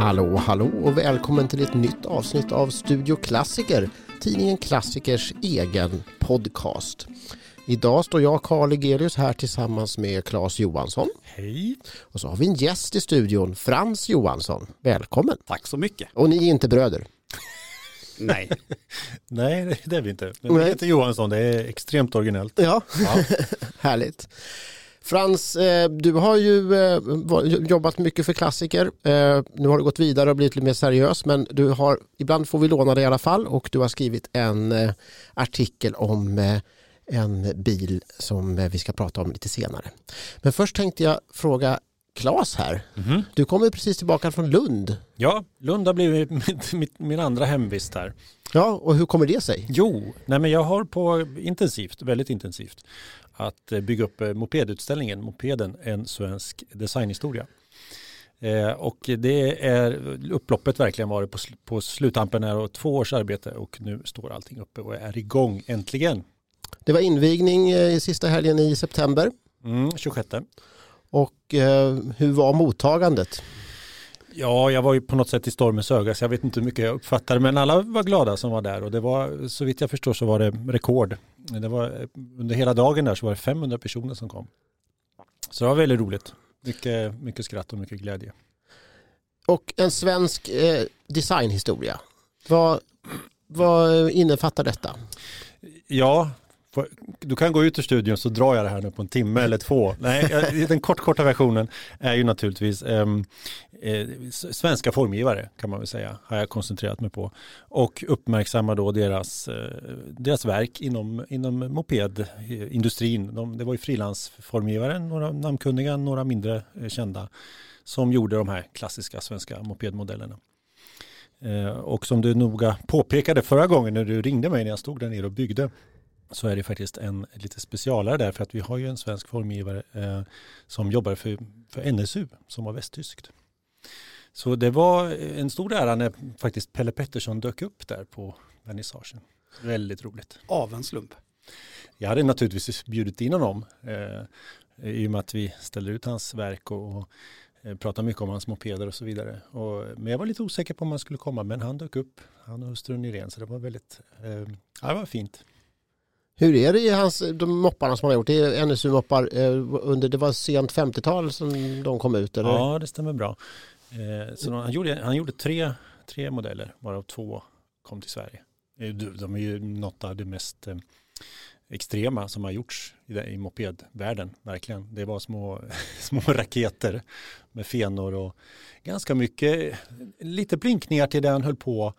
Hallå, hallå och välkommen till ett nytt avsnitt av Studio Klassiker, tidningen Klassikers egen podcast. Idag står jag, Karl Egelius, här tillsammans med Claes Johansson. Hej. Och så har vi en gäst i studion, Frans Johansson. Välkommen! Tack så mycket. Och ni är inte bröder? Nej. Nej, det är vi inte. Men Nej. det heter Johansson, det är extremt originellt. Ja, Ja. härligt. Frans, eh, du har ju eh, jobbat mycket för klassiker. Eh, Nu har du gått vidare och blivit lite mer seriös men du har, ibland får vi låna dig i alla fall och du har skrivit en artikel om en bil som vi ska prata om lite senare. Men först tänkte jag fråga Claes här. Mhm. Du kommer precis tillbaka från Lund. ja, Lund har blivit mitt, mitt, min andra hemvist här. Ja, och hur kommer det sig? Jo, nej men jag har på intensivt, väldigt intensivt, att eh, bygga upp eh, mopedutställningen, mopeden, en svensk designhistoria. Eh, och det är upploppet verkligen varit på, sl- på sluttampen här och två års arbete och nu står allting uppe och är igång äntligen. Det var invigning eh, i sista helgen i september Mm, 26. och eh, hur var mottagandet? Ja, jag var ju på något sätt i stormens öga så jag vet inte hur mycket jag uppfattade men alla var glada som var där och det var så vitt jag förstår så var det rekord. Det var, under hela dagen där så var det 500 personer som kom. Så det var väldigt roligt. Mycket, mycket skratt och mycket glädje. Och en svensk eh, designhistoria. Vad, vad innefattar detta? Ja, du kan gå ut ur studion så drar jag det här nu på en timme eller två. Nej, den kort, korta versionen är ju naturligtvis ehm, eh, svenska formgivare kan man väl säga, har jag koncentrerat mig på. Och uppmärksamma då deras, eh, deras verk inom, inom mopedindustrin. De, det var ju frilansformgivare, några namnkunniga, några mindre eh, kända, som gjorde de här klassiska svenska mopedmodellerna. Eh, och som du noga påpekade förra gången när du ringde mig när jag stod där nere och byggde så är det faktiskt en lite specialare där för att vi har ju en svensk formgivare eh, som jobbar för, för NSU som var västtyskt. Så det var en stor ära när faktiskt Pelle Pettersson dök upp där på vernissagen. Väldigt roligt. Av en slump. Jag hade naturligtvis bjudit in honom eh, i och med att vi ställer ut hans verk och, och eh, pratar mycket om hans mopeder och så vidare. Och, men jag var lite osäker på om han skulle komma men han dök upp, han och hustrun Irene, så det var väldigt, eh, ja, det var fint. Hur är det i hans, de mopparna som han har gjort? Det är NSU-moppar eh, under, det var sent 50-tal som de kom ut eller? Ja, det stämmer bra. Eh, så han gjorde, han gjorde tre, tre modeller, varav två kom till Sverige. De- är ju något av det mest eh, extrema som har gjorts i, i mopedvärlden, verkligen. Det var små, små raketer med fenor och ganska mycket, lite blinkningar till det han höll på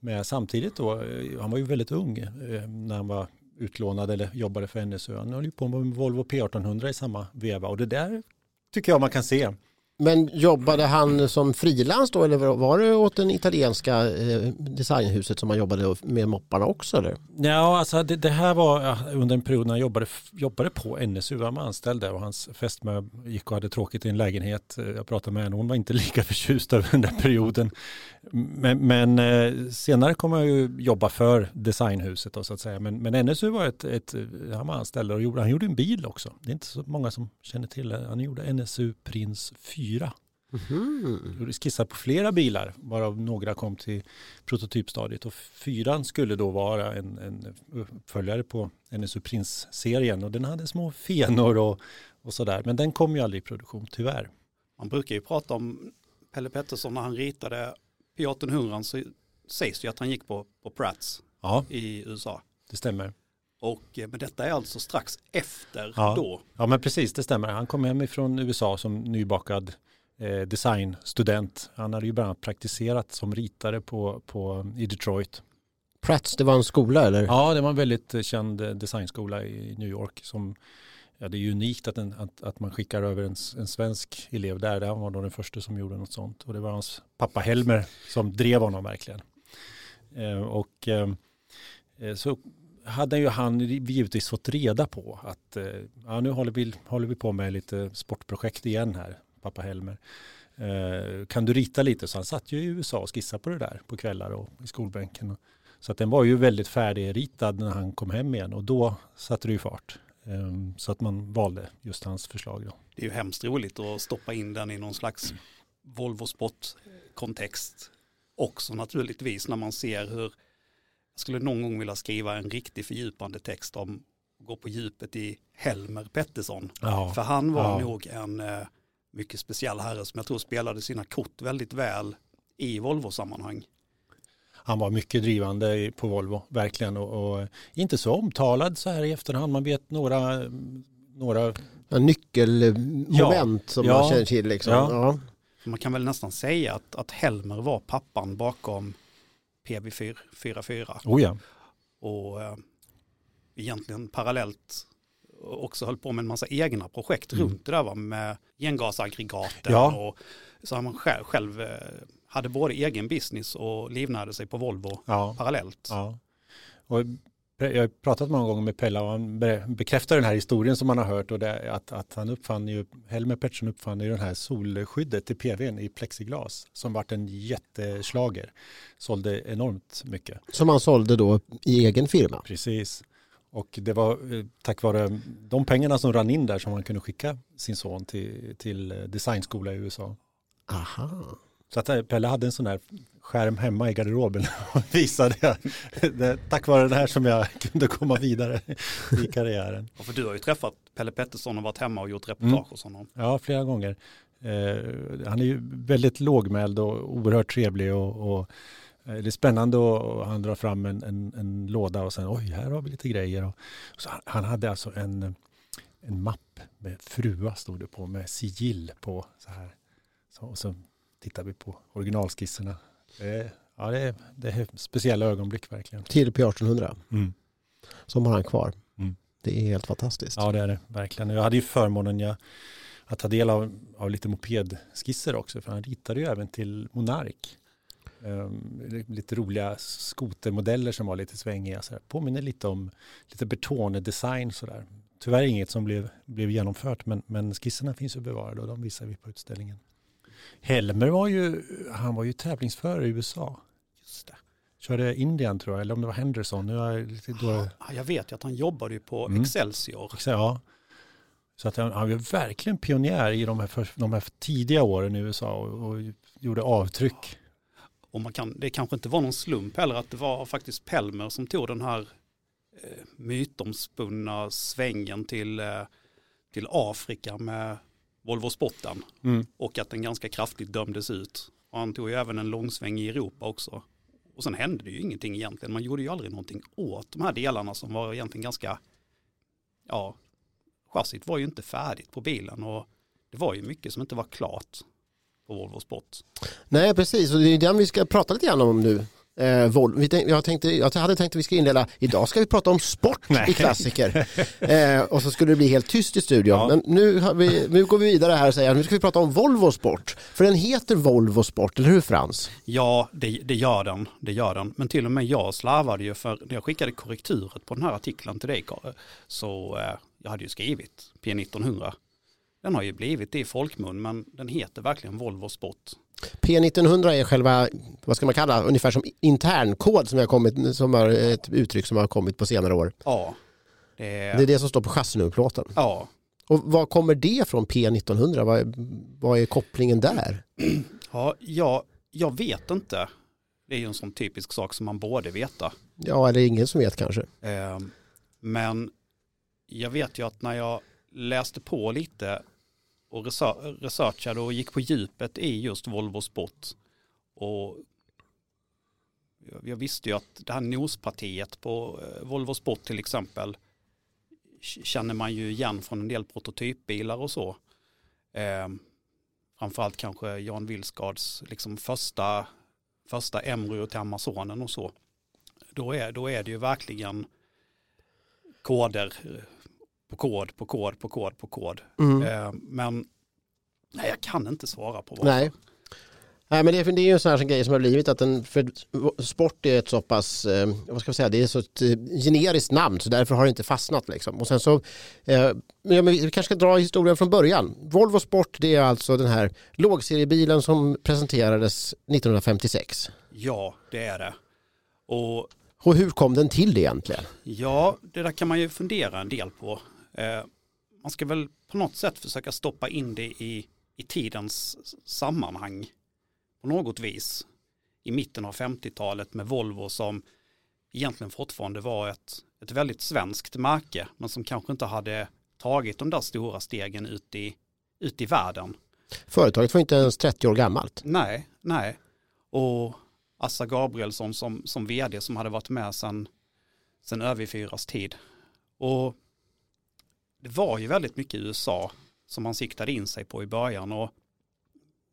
med samtidigt då. Han var ju väldigt ung när han var utlånad eller jobbade för NSÖ. Han höll ju på med Volvo P1800 i samma veva och det där tycker jag man kan se. Men jobbade han som frilans då eller var det åt den italienska eh, designhuset som han jobbade med mopparna också eller? Ja, alltså det, det här var under en period när han jobbade, jobbade på NSU, han var anställd där och hans fästmö gick och hade tråkigt i en lägenhet. Eh, jag pratade med henne, hon var inte lika förtjust över den där perioden. Men, men eh, senare kom jag ju jobba för designhuset då, så att säga. Men, men NSU var ett, ett, han var anställd och gjorde, han gjorde en bil också. Det är inte så många som känner till det. Han gjorde NSU Prins 4. Mhm. Gjorde skissar på flera bilar, varav några kom till prototypstadiet. Och fyran skulle då vara en, en uppföljare på NSU Prins-serien. Och den hade små fenor och, och sådär. Men den kom ju aldrig i produktion, tyvärr. Man brukar ju prata om Pelle Pettersson när han ritade P1800 så sägs ju att han gick på, på Prats Ja, i USA. det stämmer. Och, eh, men detta är alltså strax efter Ja. då. Ja, men precis, det stämmer. Han kom hem ifrån USA som nybakad eh, designstudent. Han hade ju bland annat praktiserat som ritare på, på, i Detroit. Pratts, det var en skola eller? Ja, det var en väldigt eh, känd eh, designskola i New York som Ja, det är ju unikt att, en, att, att man skickar över en, en svensk elev där. Han var då den första som gjorde något sånt. Och det var hans pappa Helmer som drev honom verkligen. Eh, och eh, så hade ju han givetvis fått reda på att eh, ja, nu håller vi, håller vi på med lite sportprojekt igen här, pappa Helmer. Eh, kan du rita lite? Så han satt ju i USA och skissade på det där på kvällar och i skolbänken. Så att den var ju väldigt färdigritad när han kom hem igen och då satte det ju fart. Ehm, så att man valde just hans förslag. Då. Det är ju hemskt roligt att stoppa in den i någon slags Volvo Sport-kontext också naturligtvis när man ser hur jag skulle någon gång vilja skriva en riktig fördjupande text om gå på djupet i Helmer Pettersson. Ja. För han var Ja. nog en eh, mycket speciell herre som jag tror spelade sina kort väldigt väl i Volvo-sammanhang. Han var mycket drivande på Volvo, verkligen. Och, och inte så omtalad så här i efterhand. Man vet några, några Ja, Nyckelmoment som Ja. man känner till. Liksom. Ja. Ja. Man kan väl nästan säga att, att Helmer var pappan bakom PB44 oh ja. och eh, egentligen parallellt också höll på med en massa egna projekt Mm. runt det där va, med gengasaggregaten Ja. och så har man själv, själv eh, hade både egen business och livnärde sig på Volvo Ja. parallellt. Ja. Och jag har pratat många gånger med Pella och han be- bekräftar den här historien som man har hört och det att, att han uppfann ju, Helmer Pettersson uppfann ju den här solskyddet till PVn i plexiglas som vart en jätteslager. Sålde enormt mycket. Som han sålde då i egen firma. Precis. Och det var eh, tack vare de pengarna som rann in där som han kunde skicka sin son till, till eh, designskola i USA. Aha. Så att eh, Pelle hade en sån här skärm hemma i garderoben och visade det, tack vare det här som jag kunde komma vidare i karriären. Och för du har ju träffat Pelle Pettersson och varit hemma och gjort reportage Mm. hos honom. Ja, flera gånger. Eh, han är ju väldigt lågmäld och oerhört trevlig och, och eh, det är spännande och han drar fram en, en, en låda och sen oj, här har vi lite grejer. Och, så han, han hade alltså en, en mapp med frua stod det på med sigill på så här. Så, och så tittar vi på originalskisserna. Det, ja, det, är, det är speciella ögonblick verkligen. Till P1800 Mm. som har han kvar. Mm. Det är helt fantastiskt. Ja, det är det verkligen. Jag hade ju förmånen jag, att ta del av, av lite mopedskisser också, för han ritade ju även till Monark. Um, lite roliga skotermodeller som var lite svängiga. Så. Påminner lite om lite Bertone-design sådär. Tyvärr inget som blev, blev genomfört, men, men skisserna finns ju bevarade och de visar vi på utställningen. Helmer var ju, han var ju tävlingsförare i USA. Just det. Körde Indien tror jag, eller om det var Henderson. Nu är jag lite då, Ja, Jag vet ju att han jobbade ju på Mm. Excelsior. Ja. Så att han, han var verkligen pionjär i de här, för, de här tidiga åren i USA och, och gjorde avtryck. Och man kan, det kanske inte var någon slump heller att det var faktiskt Pelmer som tog den här eh, mytomspunna svängen till, eh, till Afrika med Volvo Sporten. Och att den ganska kraftigt dömdes ut. Och han tog ju även en långsväng i Europa också. Och sen hände det ju ingenting egentligen. Man gjorde ju aldrig någonting åt de här delarna som var egentligen ganska, ja, chassit var ju inte färdigt på bilen och det var ju mycket som inte var klart på Volvo Sport. Nej, precis. Och det är den vi ska prata lite grann om nu. Eh, Vol- tänk, jag, tänkte, jag hade tänkt att vi ska inleda, idag ska vi prata om sport i klassiker. Eh, och så skulle det bli helt tyst i studion. Ja. Men nu, vi, nu går vi vidare här och säger nu ska vi prata om Volvo Sport. För den heter Volvo Sport, eller hur Frans? Ja, det, det gör den. Det gör den. Men till och med jag slarvade ju för när jag skickade korrekturet på den här artikeln till dig så eh, jag hade ju skrivit P1900. Den har ju blivit det i folkmun men den heter verkligen Volvo Sport. P1900 är själva, vad ska man kalla, ungefär som internkod som, har kommit, som är ett uttryck som har kommit på senare år. Ja, det Det är, är det som står på chassinummerplåten. ja, Och vad kommer det från P1900? Vad är, vad är kopplingen där? ja, ja, jag vet inte. Det är ju en sån typisk sak som man borde veta. Ja, eller ingen som vet kanske. Eh, Men jag vet ju att när jag läste på lite och researchade och gick på djupet i just Volvo Sport och jag- visste ju att det här nospartiet på eh, Volvo Sport till exempel känner man ju igen från en del prototypbilar och så. Eh, framförallt kanske Jan Wilsgards liksom första, första embryo till Amazonen och så. Då är, då är det ju verkligen koder på kod, på kod, på kod, på kod. Mm. Eh, men nej, jag kan inte svara på vad. Nej. Nej, men det, är- det är ju en sån här grej som har blivit att en, för sport är ett så pass, eh, vad ska jag säga, det är så ett eh, generiskt namn så därför har det inte fastnat liksom. Och sen så, eh, ja, men vi kanske ska dra historien från början. Volvo Sport det är alltså den här lågseriebilen som presenterades 1956. Ja, det är det. Och Och hur kom den till egentligen? ja, det där kan man ju fundera en del på. Eh, man ska väl på något sätt försöka stoppa in det i, i tidens sammanhang på något vis i mitten av 50-talet med Volvo som egentligen fortfarande var ett, ett väldigt svenskt märke men som kanske inte hade tagit de där stora stegen ut i, ut i världen. Företaget var inte ens 30 år gammalt. Nej, nej. Och Assa Gabrielsson som, som vd som hade varit med sedan sen ÖV4s tid. Och det var ju väldigt mycket USA som man siktade in sig på i början och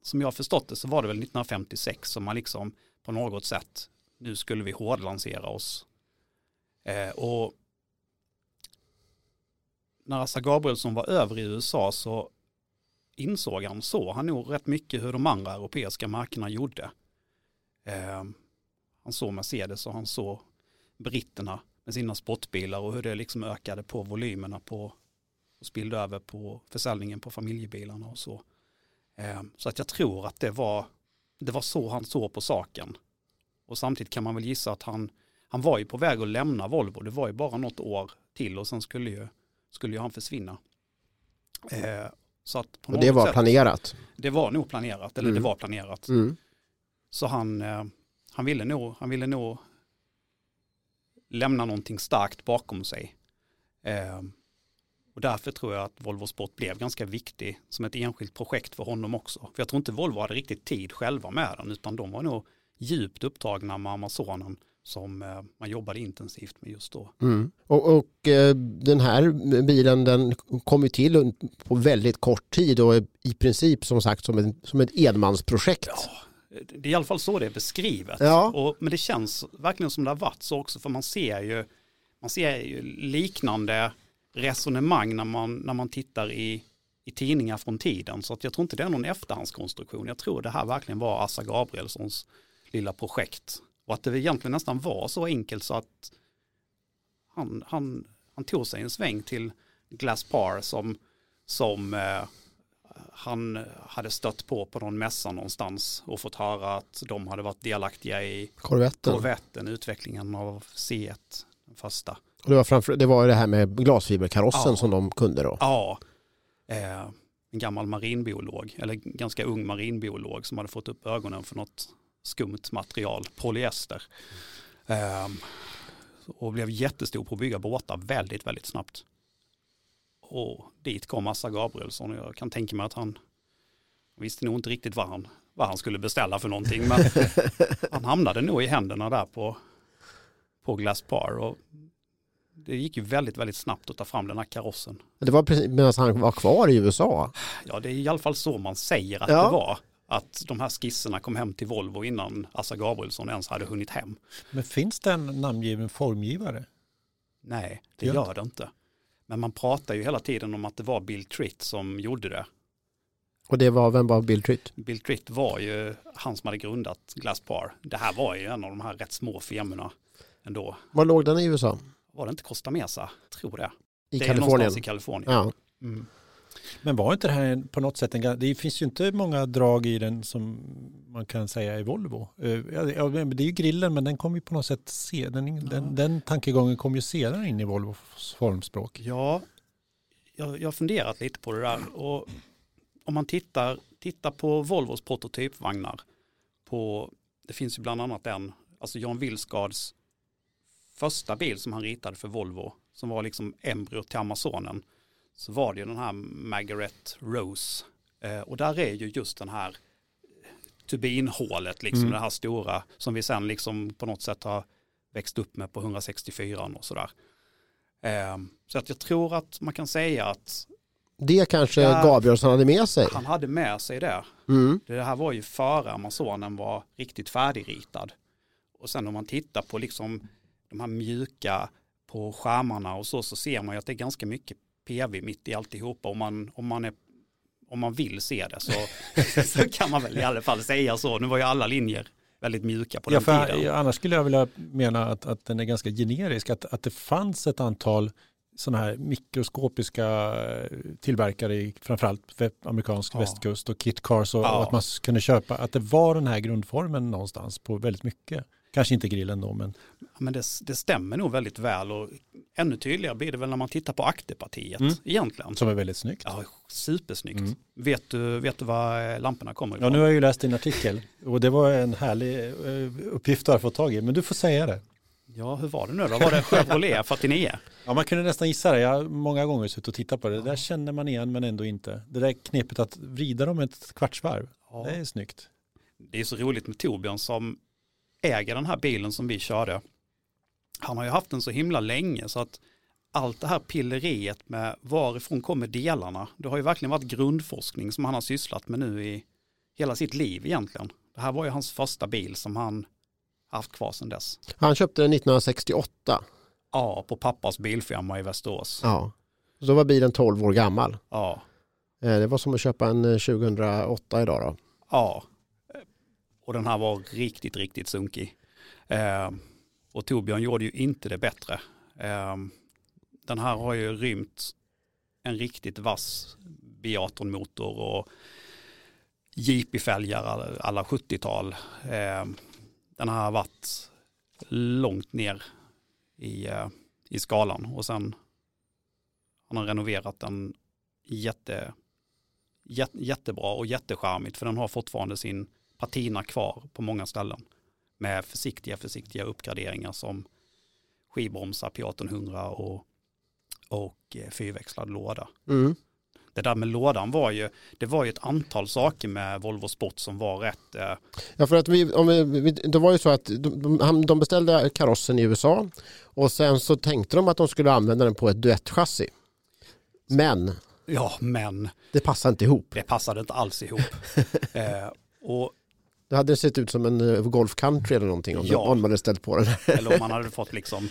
som jag har förstått det så var det väl 1956 som man liksom på något sätt nu skulle vi hårdlansera oss. Eh, och när Assa Gabrielsson var över i USA så insåg han, så han nog rätt mycket hur de andra europeiska markerna gjorde. Eh, han såg Mercedes och han såg britterna med sina sportbilar och hur det liksom ökade på volymerna på spillde över på försäljningen på familjebilarna och så. Eh, så att jag tror att det var, det var så han såg på saken. Och samtidigt kan man väl gissa att han, han var ju på väg att lämna Volvo. Det var ju bara något år till och sen skulle ju, skulle ju han försvinna. Eh, så att och det var sätt, planerat? Det var nog planerat, eller mm. det var planerat. Mm. Så han, eh, han, ville nog, han ville nog lämna någonting starkt bakom sig. Eh, och därför tror jag att Volvo Sport blev ganska viktig som ett enskilt projekt för honom också. För jag tror inte Volvo hade riktigt tid själva med den, utan de var nog djupt upptagna med Amazonen som eh, man jobbade intensivt med just då. Mm. Och, och, eh, den här bilen den kom ju till på väldigt kort tid och i princip som sagt som, en, som ett enmansprojekt. Ja, det är i alla fall så det är beskrivet. Ja. Och, men det känns verkligen som det har varit så också för man ser ju, man ser ju liknande resonemang när man, när man tittar i, i tidningar från tiden. Så att jag tror inte det är någon efterhandskonstruktion. Jag tror det här verkligen var Assa Gabrielssons lilla projekt. Och att det egentligen nästan var så enkelt så att han, han, han tog sig en sväng till Glass Par som, som eh, han hade stött på på någon mässa någonstans och fått höra att de hade varit delaktiga i Korvetten, Korvetten utvecklingen av C1, den första. Och det var, framför, det var det här med glasfiberkarossen ja. som de kunde då? Ja, eh, en gammal marinbiolog, eller ganska ung marinbiolog som hade fått upp ögonen för något skumt material, polyester. Eh, och blev jättestor på att bygga båtar väldigt, väldigt snabbt. Och dit kom Assa Gabrielsson och jag kan tänka mig att han visste nog inte riktigt vad han, vad han skulle beställa för någonting. Men han hamnade nog i händerna där på, på Glass Par. Och det gick ju väldigt, väldigt snabbt att ta fram den här karossen. Det var precis medan han var kvar i USA? Ja, det är i alla fall så man säger att ja. det var. Att de här skisserna kom hem till Volvo innan Assa Gabrielsson ens hade hunnit hem. Men finns det en namngiven formgivare? Nej, det gör det inte. Men man pratar ju hela tiden om att det var Bill Tritt som gjorde det. Och det var, vem var Bill Tritt? Bill Tritt var ju han som hade grundat Glasspar. Det här var ju en av de här rätt små firmorna ändå. Var låg den i USA? Var det inte Costa Mesa? Tror det. I det Kalifornien? i Kalifornien. Ja. Mm. Men var inte det här på något sätt en, det finns ju inte många drag i den som man kan säga i Volvo. Eh, det är ju grillen men den kom ju på något sätt, se, den, ja. den, den tankegången kom ju senare in i Volvos formspråk. Ja, jag, jag har funderat lite på det där och om man tittar, tittar på Volvos prototypvagnar på, det finns ju bland annat en, alltså Jan Wilsgards första bil som han ritade för Volvo som var liksom embryo till Amazonen så var det ju den här Margaret Rose. Eh, och där är ju just den här turbinhålet, liksom mm. det här stora som vi sen liksom på något sätt har växt upp med på 164 och sådär. Eh, så att jag tror att man kan säga att det kanske ja, Gabrielsson hade med sig? Han hade med sig det. Mm. Det här var ju före Amazonen var riktigt färdigritad. Och sen om man tittar på liksom de här mjuka på skärmarna och så, så ser man ju att det är ganska mycket PV mitt i alltihopa. Om man, om man, är, om man vill se det så, så kan man väl i alla fall säga så. Nu var ju alla linjer väldigt mjuka på den ja, tiden. Annars skulle jag vilja mena att, att den är ganska generisk, att, att det fanns ett antal sådana här mikroskopiska eh, tillverkare i framförallt amerikansk ja. västkust och kit cars och, ja. och, att man kunde köpa, att det var den här grundformen någonstans på väldigt mycket. Kanske inte grillen då, men Men det, det stämmer nog väldigt väl och ännu tydligare blir det väl när man tittar på akterpartiet Mm. egentligen. som är väldigt snyggt. Ja, supersnyggt. Mm. Vet, du, vet du var eh, lamporna kommer Ja, ifrån? nu har jag ju läst din artikel och det var en härlig eh, uppgift att få tag i, men du får säga det. Ja, hur var det nu då? Var det Chevrolet 49? Ja, man kunde nästan gissa det. Jag har många gånger suttit och tittat på det. Det där känner man igen men ändå inte. Det där knepet att vrida dem ett kvartsvarv, Ja. det är snyggt. Det är så roligt med Torbjörn som äger den här bilen som vi körde. Han har ju haft den så himla länge så att allt det här pilleriet med varifrån kommer delarna, det har ju verkligen varit grundforskning som han har sysslat med nu i hela sitt liv egentligen. Det här var ju hans första bil som han haft kvar sedan dess. Han köpte den 1968. Ja, på pappas bilfirma i Västerås. Ja. Så då var bilen 12 år gammal. Ja, Eh, Det var som att köpa en eh, 2008 idag då. ja. Och den här var riktigt, riktigt sunkig. Eh, och Torbjörn gjorde ju inte det bättre. Eh, den här har ju rymt en riktigt vass B18-motor och JP-fälgar alla, 70-tal. Eh, den här har varit långt ner i, eh, i skalan och sen har han renoverat den jätte, jätte, jättebra och jättecharmigt för den har fortfarande sin patina kvar på många ställen med försiktiga, försiktiga uppgraderingar som skivbromsar P1800 och, och eh, fyrväxlad låda. Mm. Det där med lådan var ju, det var ju ett antal saker med Volvo Sport som var rätt, eh, Ja, för att vi, om vi, det var ju så att de, de beställde karossen i USA och sen så tänkte de att de skulle använda den på ett duettchassi. Men ja men det passade inte ihop. det passade inte alls ihop. eh, och Det hade sett ut som en eh, Golf Country eller någonting om, Ja. om man hade ställt på den. Eller om man hade fått liksom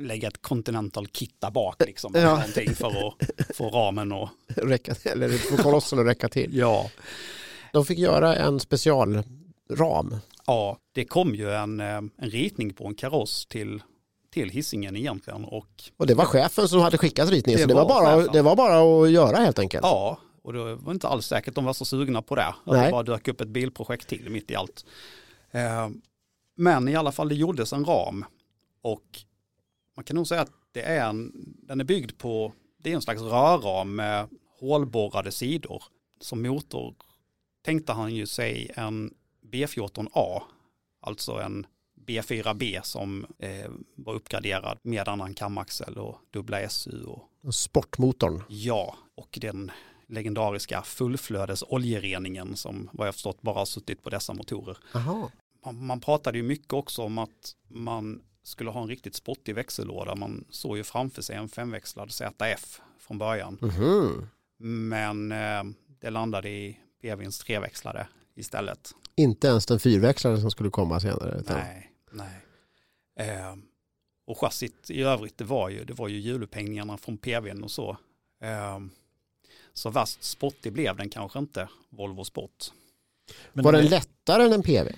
lägga ett Continental kit där bak liksom. Ja. Någonting för att få ramen och räcka, eller få kolossen att räcka till. ja. De fick göra en specialram. Ja, det kom ju en, eh, en ritning på en kaross till, till hissingen egentligen och Och det var chefen som hade skickat ritningen. Det så det var, var bara, chefen. det var bara att göra helt enkelt. ja, och det var inte alls säkert de var så sugna på det. Att Nej. det bara dök upp ett bilprojekt till mitt i allt. Eh, Men i alla fall det gjordes en ram och man kan nog säga att det är en, den är byggd på, det är en slags rörram med hålborrade sidor. Som motor tänkte han ju sig en B14A, alltså en B4B som eh, var uppgraderad med annan kamaxel och dubbla SU och Sportmotorn. ja, och den legendariska fullflödes oljereningen som vad jag förstått bara har suttit på dessa motorer. Man, man pratade ju mycket också om att man skulle ha en riktigt spottig växellåda. Man såg ju framför sig en femväxlad ZF från början. Mhm. Men eh, det landade i PVns treväxlade istället. Inte ens den fyrväxlade som skulle komma senare. utan- Nej, nej. Eh, och chassit i övrigt, det var ju, det var ju hjulupphängningarna från PVn och så. Eh, så vast spottig blev den kanske inte, Volvo Sport. Men Var den lättare än en PV?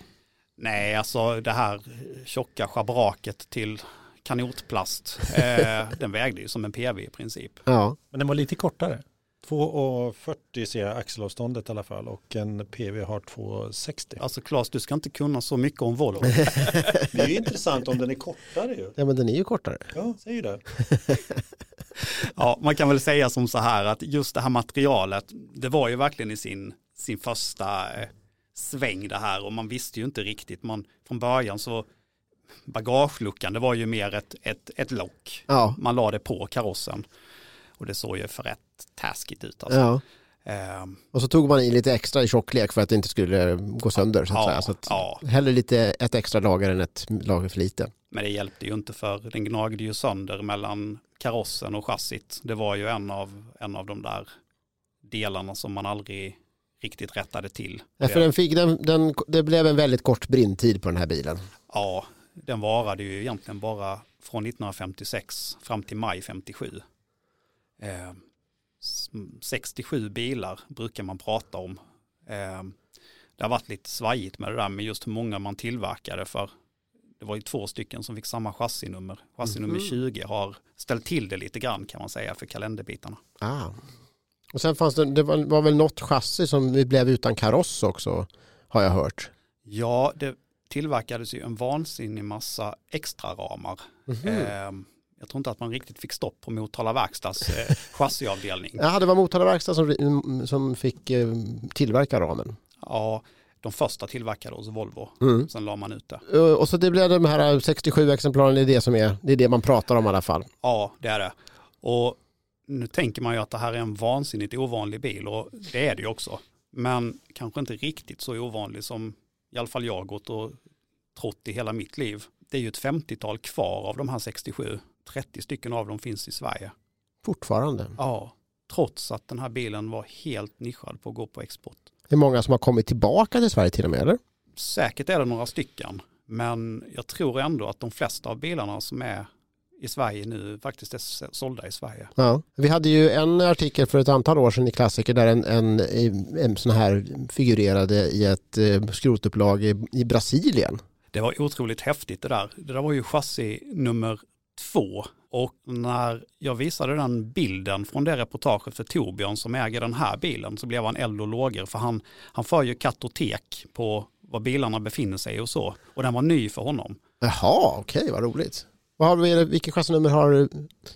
Nej, alltså det här tjocka schabraket till kanotplast, eh, den vägde ju som en PV i princip. Ja. Men den var lite kortare. 2,40 ser jag axelavståndet i alla fall och en PV har 2,60. Alltså Claes, du ska inte kunna så mycket om Volvo. Det är ju intressant om den är kortare ju. ja, men den är ju kortare. Ja, säger det. Ja, man kan väl säga som så här att just det här materialet, det var ju verkligen i sin, sin första eh, sväng det här och man visste ju inte riktigt. Man, från början så bagageluckan, det var ju mer ett, ett, ett lock. Ja. Man la det på karossen och det såg ju för rätt taskigt ut. Alltså. ja. Ehm, Och så tog man i lite extra i tjocklek för att det inte skulle gå sönder. Så att Ja, säga. Så att ja. Hellre lite, ett extra lager än ett lager för lite. Men det hjälpte ju inte för den gnagde ju sönder mellan karossen och chassit. Det var ju en av, en av de där delarna som man aldrig riktigt rättade till. Ja, för den fick, den, den, det blev en väldigt kort brintid på den här bilen. Ja, den varade ju egentligen bara från 1956 fram till maj 57. Eh, s- 67 bilar brukar man prata om. Eh, det har varit lite svajigt med det där med just hur många man tillverkade för det var ju två stycken som fick samma chassinummer. Chassinummer Mhm. 20 har ställt till det lite grann kan man säga för kalenderbitarna. Ah. Och sen fanns det, det var, var väl något chassi som blev utan kaross också, har jag hört. Ja, det, tillverkades ju en vansinnig massa extra ramar. Mhm. Eh, jag tror inte att man riktigt fick stopp på Motala Verkstads eh, chassiavdelning. Ja, det var Motala Verkstad som, som fick eh, tillverka ramen. Ja, de första tillverkade hos Volvo. Mm. Sen la man ut det. Eh, Och så det blev de här 67 exemplaren, det är det som är, det är det man pratar om i alla fall. Ja, det är det. Och nu tänker man ju att det här är en vansinnigt ovanlig bil och det är det ju också. Men kanske inte riktigt så ovanlig som i alla fall jag gått och trott i hela mitt liv. Det är ju ett 50-tal kvar av de här 67. 30 stycken av dem finns i Sverige. Fortfarande. Ja, trots att den här bilen var helt nischad på att gå på export. Det är många som har kommit tillbaka till Sverige till och med, eller? Säkert är det några stycken, men jag tror ändå att de flesta av bilarna som är i Sverige nu faktiskt är sålda i Sverige. Ja. Vi hade ju en artikel för ett antal år sedan i Klassiker där en, en, en sån här figurerade i ett eh, skrotupplag i, i Brasilien. Det var otroligt häftigt det där. Det där var ju chassi nummer två. Och när jag visade den bilden från det reportaget för Torbjörn som äger den här bilen så blev han eld och lågor för han, han för ju kartotek på var bilarna befinner sig och så. Och den var ny för honom. Jaha, okej, vad roligt. Vad har vi, vilket chassinummer har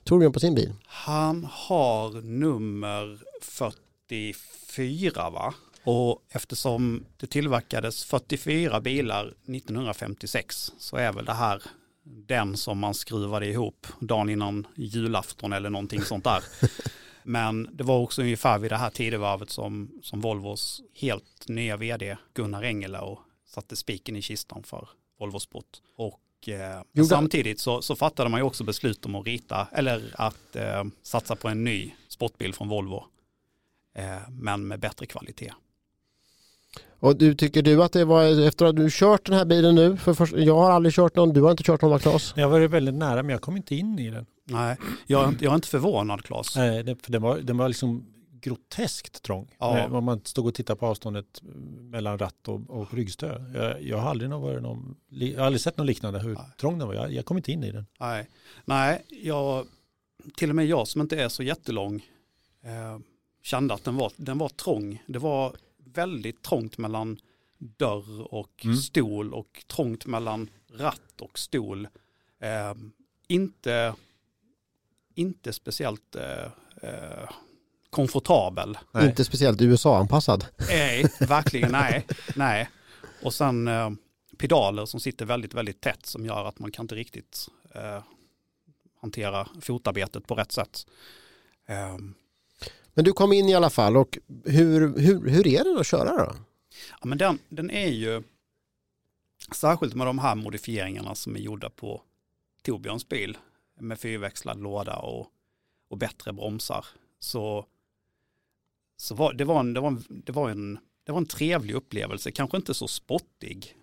Torbjörn på sin bil? Han har nummer 44 va? Och eftersom det tillverkades 44 bilar 1956 så är väl det här den som man skruvade ihop dagen innan julafton eller någonting sånt där. Men det var också ungefär vid det här tidevarvet som, som Volvos helt nya vd Gunnar Engellau satte spiken i kistan för Volvo Sport. Och eh, samtidigt så, så fattade man ju också beslut om att rita eller att eh, satsa på en ny sportbil från Volvo. Eh, men med bättre kvalitet. Och du, tycker du att det var, efter att du kört den här bilen nu, för först, jag har aldrig kört någon, du har inte kört någon va Claes? Jag var väldigt nära men jag kom inte in i den. Nej, jag, jag är inte förvånad Claes. Nej, det, för den, var, den var liksom groteskt trång. Ja. Om man stod och tittade på avståndet mellan ratt och, och ryggstöd. Jag, jag har aldrig, någon, varit någon, jag har aldrig sett något liknande hur Nej. trång den var. Jag, jag kom inte in i den. Nej, Nej jag, till och med jag som inte är så jättelång eh, kände att den var, den var trång. Det var väldigt trångt mellan dörr och Mm. stol och trångt mellan ratt och stol. Eh, inte, inte speciellt eh, eh, komfortabel. Nej. Inte speciellt USA-anpassad. Nej, verkligen nej. nej. Och sen eh, pedaler som sitter väldigt, väldigt tätt som gör att man kan inte riktigt eh, hantera fotarbetet på rätt sätt. Men du kom in i alla fall och hur, hur, hur är den att köra då? ja, men den, den är ju, särskilt med de här modifieringarna som är gjorda på Torbjörns bil med fyrväxlad låda och, och bättre bromsar. Så, så var, det, var en, det, var en, det, var en, det var en trevlig upplevelse, kanske inte så spottig,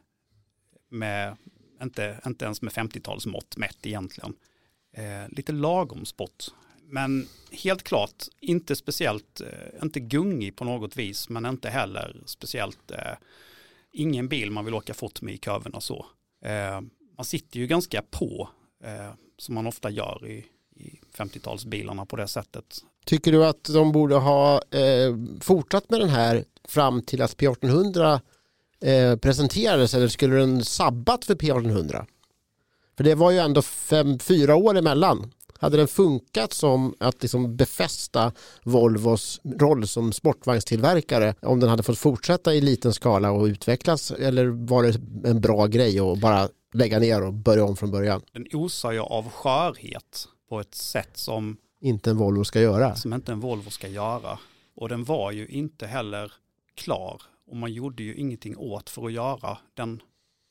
med, inte, inte ens med 50-talsmått mätt egentligen. Eh, lite lagom spott. Men helt klart inte speciellt, eh, inte gungig på något vis, men inte heller speciellt, eh, ingen bil man vill åka fort med i kurvorna så. Eh, man sitter ju ganska på, eh, som man ofta gör i, i 50-talsbilarna på det sättet. Tycker du att de borde ha eh, fortsatt med den här fram till att P1800 eh, presenterades eller skulle den sabbat för P1800? För det var ju ändå fem, fyra år emellan. Hade den funkat som att liksom befästa Volvos roll som sportvagnstillverkare om den hade fått fortsätta i liten skala och utvecklas eller var det en bra grej att bara lägga ner och börja om från början? Den osar ju av skörhet på ett sätt som, Inte en Volvo ska göra. som inte en Volvo ska göra. Och den var ju inte heller klar. Och man gjorde ju ingenting åt för att göra den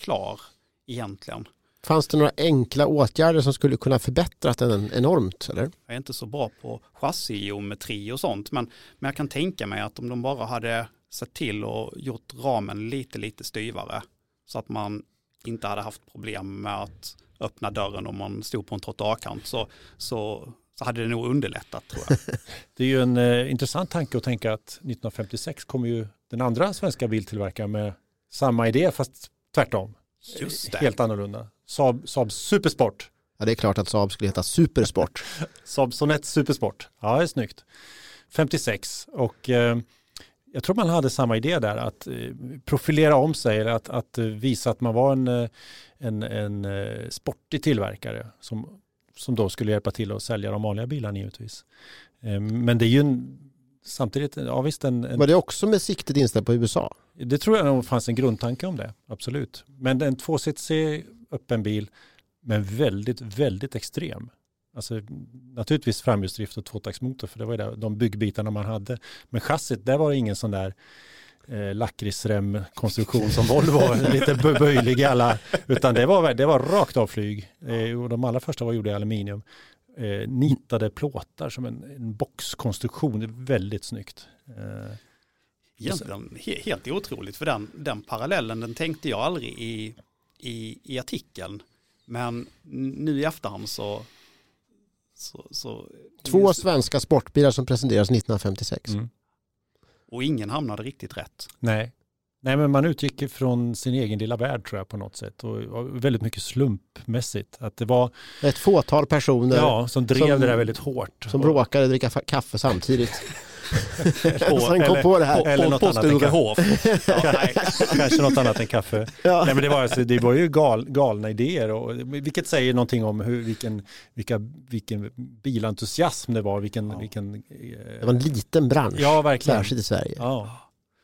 klar egentligen. Fanns det några enkla åtgärder som skulle kunna förbättrat den enormt? Eller? Jag är inte så bra på chassigeometri och sånt, men, men jag kan tänka mig att om de bara hade sett till och gjort ramen lite, lite styvare så att man inte hade haft problem med att öppna dörren om man stod på en trottoarkant så, så, så hade det nog underlättat tror jag. Det är ju en eh, intressant tanke att tänka att 1956 kommer ju den andra svenska biltillverkaren med samma idé fast tvärtom. Just det. Helt annorlunda. Saab, Saab Supersport. Ja, det är klart att Saab skulle heta Supersport. Saab Sonett Supersport. Ja, det är snyggt. 56 och eh, jag tror man hade samma idé där, att eh, profilera om sig, eller att, att eh, visa att man var en, eh, en, en sportig tillverkare som, som då skulle hjälpa till att sälja de vanliga bilarna givetvis. Men det är ju en, samtidigt, ja visst en, en Var det också med siktet inställt på USA? Det tror jag nog fanns en grundtanke om det, absolut. Men en tvåsitsig öppen bil, men väldigt, väldigt extrem. Alltså naturligtvis framhjulsdrift och tvåtaktsmotor, för det var ju de byggbitarna man hade. Men chassit, där var det ingen sån där eh, lakritsremkonstruktion som Volvo, lite bö- böjlig i alla, utan det var, det var rakt av flyg. Eh, och de allra första var gjorda i aluminium. Eh, nitade plåtar som en, en boxkonstruktion, väldigt snyggt. Eh, Egentligen he, helt otroligt för den, den parallellen den tänkte jag aldrig i, i, i artikeln. Men nu i efterhand så... så, så Två svenska sportbilar som presenterades 1956. mm. Och ingen hamnade riktigt rätt. Nej. Nej, men man utgick från sin egen lilla värld tror jag på något sätt och, väldigt mycket slumpmässigt. Att det var, Ett fåtal personer ja, som drev som- det där väldigt hårt. som Och- råkade dricka kaffe samtidigt. På- Sen kom eller- på det här. På, Eller på, något på annat än Sturehof. Ja, nej. Kanske något annat än kaffe. Ja. Nej, men det, var, alltså, det var ju gal, galna idéer, och, vilket säger någonting om hur, vilken, vilka, vilken bilentusiasm det var. Vilken, Ja. vilken, eh, Det var en liten bransch, ja, verkligen. särskilt i Sverige. Ja.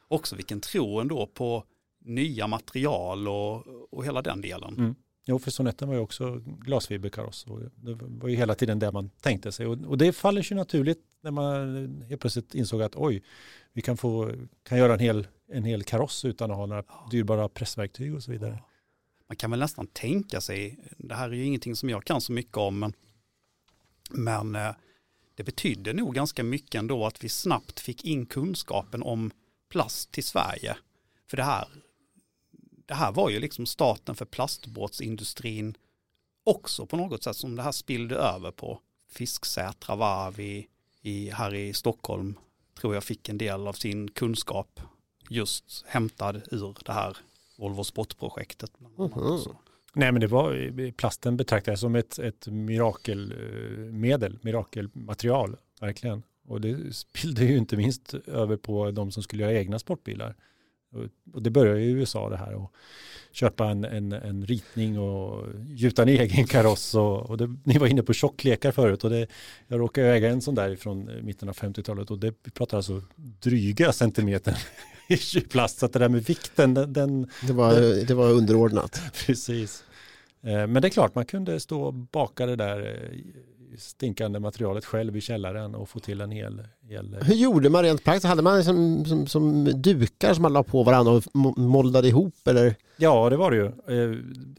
Också vilken tro ändå på nya material och, och hela den delen. Mm. Jo, för sonetten var ju också glasfiberkaross och det var ju hela tiden det man tänkte sig. Och, och det faller sig naturligt när man helt plötsligt insåg att oj, vi kan, få, kan göra en hel, en hel kaross utan att ha några dyrbara pressverktyg och så vidare. Man kan väl nästan tänka sig, det här är ju ingenting som jag kan så mycket om, men, men eh, det betydde nog ganska mycket ändå att vi snabbt fick in kunskapen om plast till Sverige. För det här, det här var ju liksom starten för plastbåtsindustrin också på något sätt som det här spillde över på. Fisksätra varv i, i, här i Stockholm tror jag fick en del av sin kunskap just hämtad ur det här Volvo annat. Mhm. Så. Nej, men det var, plasten betraktades som ett, ett mirakelmedel, mirakelmaterial, verkligen. Och det spillde ju inte minst över på de som skulle göra egna sportbilar. Och- det började i USA det här och köpa en, en, en ritning och gjuta en egen kaross. Och, och det, ni var inne på tjocklekar förut och det, jag råkade äga en sån där från mitten av 50-talet och det, vi pratar alltså dryga centimeter i plast. Så att det där med vikten, den, den Det, var, det var underordnat. Precis. Eh, Men det är klart, man kunde stå och baka det där eh, stinkande materialet själv i källaren och få till en hel... hel Hur gjorde man rent praktiskt? Hade man liksom, som, som dukar som man la på varandra och mo- moldade ihop? Eller? Ja, det var det ju. Eh,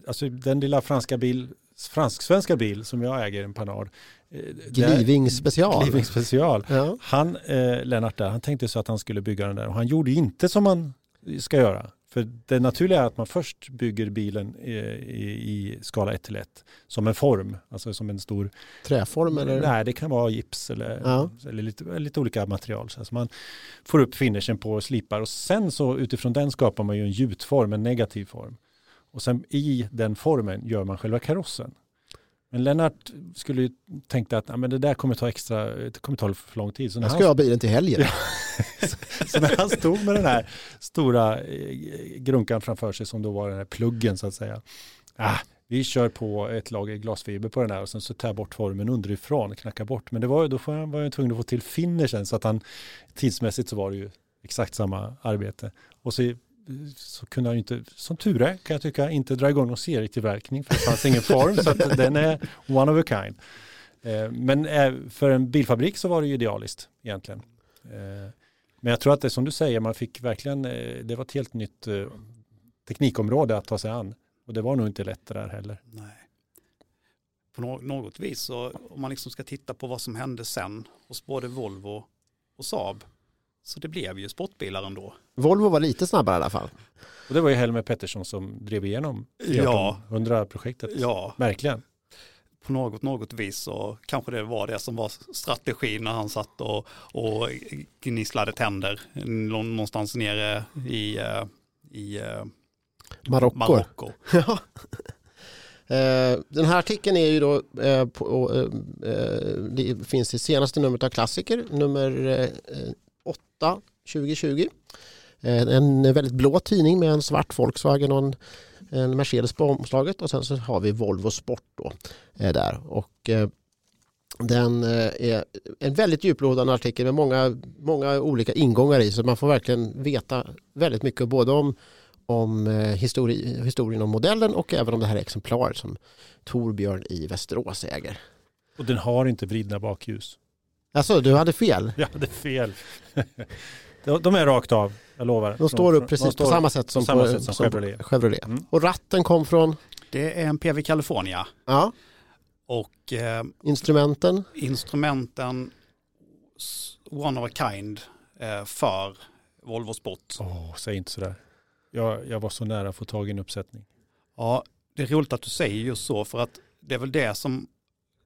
Alltså den lilla franska bil, fransk-svenska bil som jag äger, en Panhard. eh, Gliving special? Gliving special. Ja. Han, eh, Lennart där, han tänkte så att han skulle bygga den där och han gjorde inte som man ska göra. För det naturliga är att man först bygger bilen i, i, i skala 1 till 1 som en form, alltså som en stor Träform eller? Nej, det kan vara gips eller, Ja. eller lite, lite olika material. Så alltså man får upp finishen på och slipar och sen så utifrån den skapar man ju en gjutform, en negativ form. Och sen i den formen gör man själva karossen. Men Lennart skulle ju tänkte att ja, men det där kommer ta extra, det kommer ta för lång tid. Så när, Jag ska han, ha bilen till helgen. så när han stod med den här stora eh, grunkan framför sig som då var den här pluggen så att säga. Ah, vi kör på ett lager glasfiber på den här och sen så tar jag bort formen underifrån, knackar bort. Men det var, då var jag tvungen att få till finishen så att han tidsmässigt så var det ju exakt samma arbete. Och så, så kunde han ju inte, som tur är kan jag tycka, inte dra igång någon serietillverkning för det fanns ingen form så att den är one of a kind. Eh, Men eh, för en bilfabrik så var det ju idealiskt egentligen. Eh, Men jag tror att det som du säger, man fick verkligen, eh, det var ett helt nytt eh, teknikområde att ta sig an. Och det var nog inte lätt det där heller. Nej. På något vis så om man liksom ska titta på vad som hände sen hos både Volvo och Saab så det blev ju sportbilar ändå. Volvo var lite snabbare i alla fall. Och det var ju Helmer Pettersson som drev igenom Ja. 100-projektet. Ja, Verkligen. på något, något vis så kanske det var det som var strategin när han satt och, och gnisslade tänder nå- någonstans nere i, eh, i eh, Marocko. Marocko. Ja. Eh, Den här artikeln är ju då på, det finns i senaste numret av Klassiker, nummer 8 2020. Eh, en väldigt blå tidning med en svart Volkswagen och en, en Mercedes på omslaget och sen så har vi Volvo Sport då, eh, där. Och, eh, den är en väldigt djuplodande artikel med många, många olika ingångar i så man får verkligen veta väldigt mycket både om, om histori, historien om modellen och även om det här exemplaret som Torbjörn i Västerås äger. Och den har inte vridna bakljus. Alltså, du hade fel. Jag hade fel. De är rakt av, jag lovar. De står upp precis står på samma sätt som, samma på, sätt som som Chevrolet. Chevrolet. Mm. Och ratten kom från Det är en PV California ja, och eh, instrumenten. instrumenten one of a kind eh, för Volvo Sport. Åh, säg inte sådär. Jag, jag var så nära att få tag i en uppsättning. Ja, det är roligt att du säger just så för att det är väl det som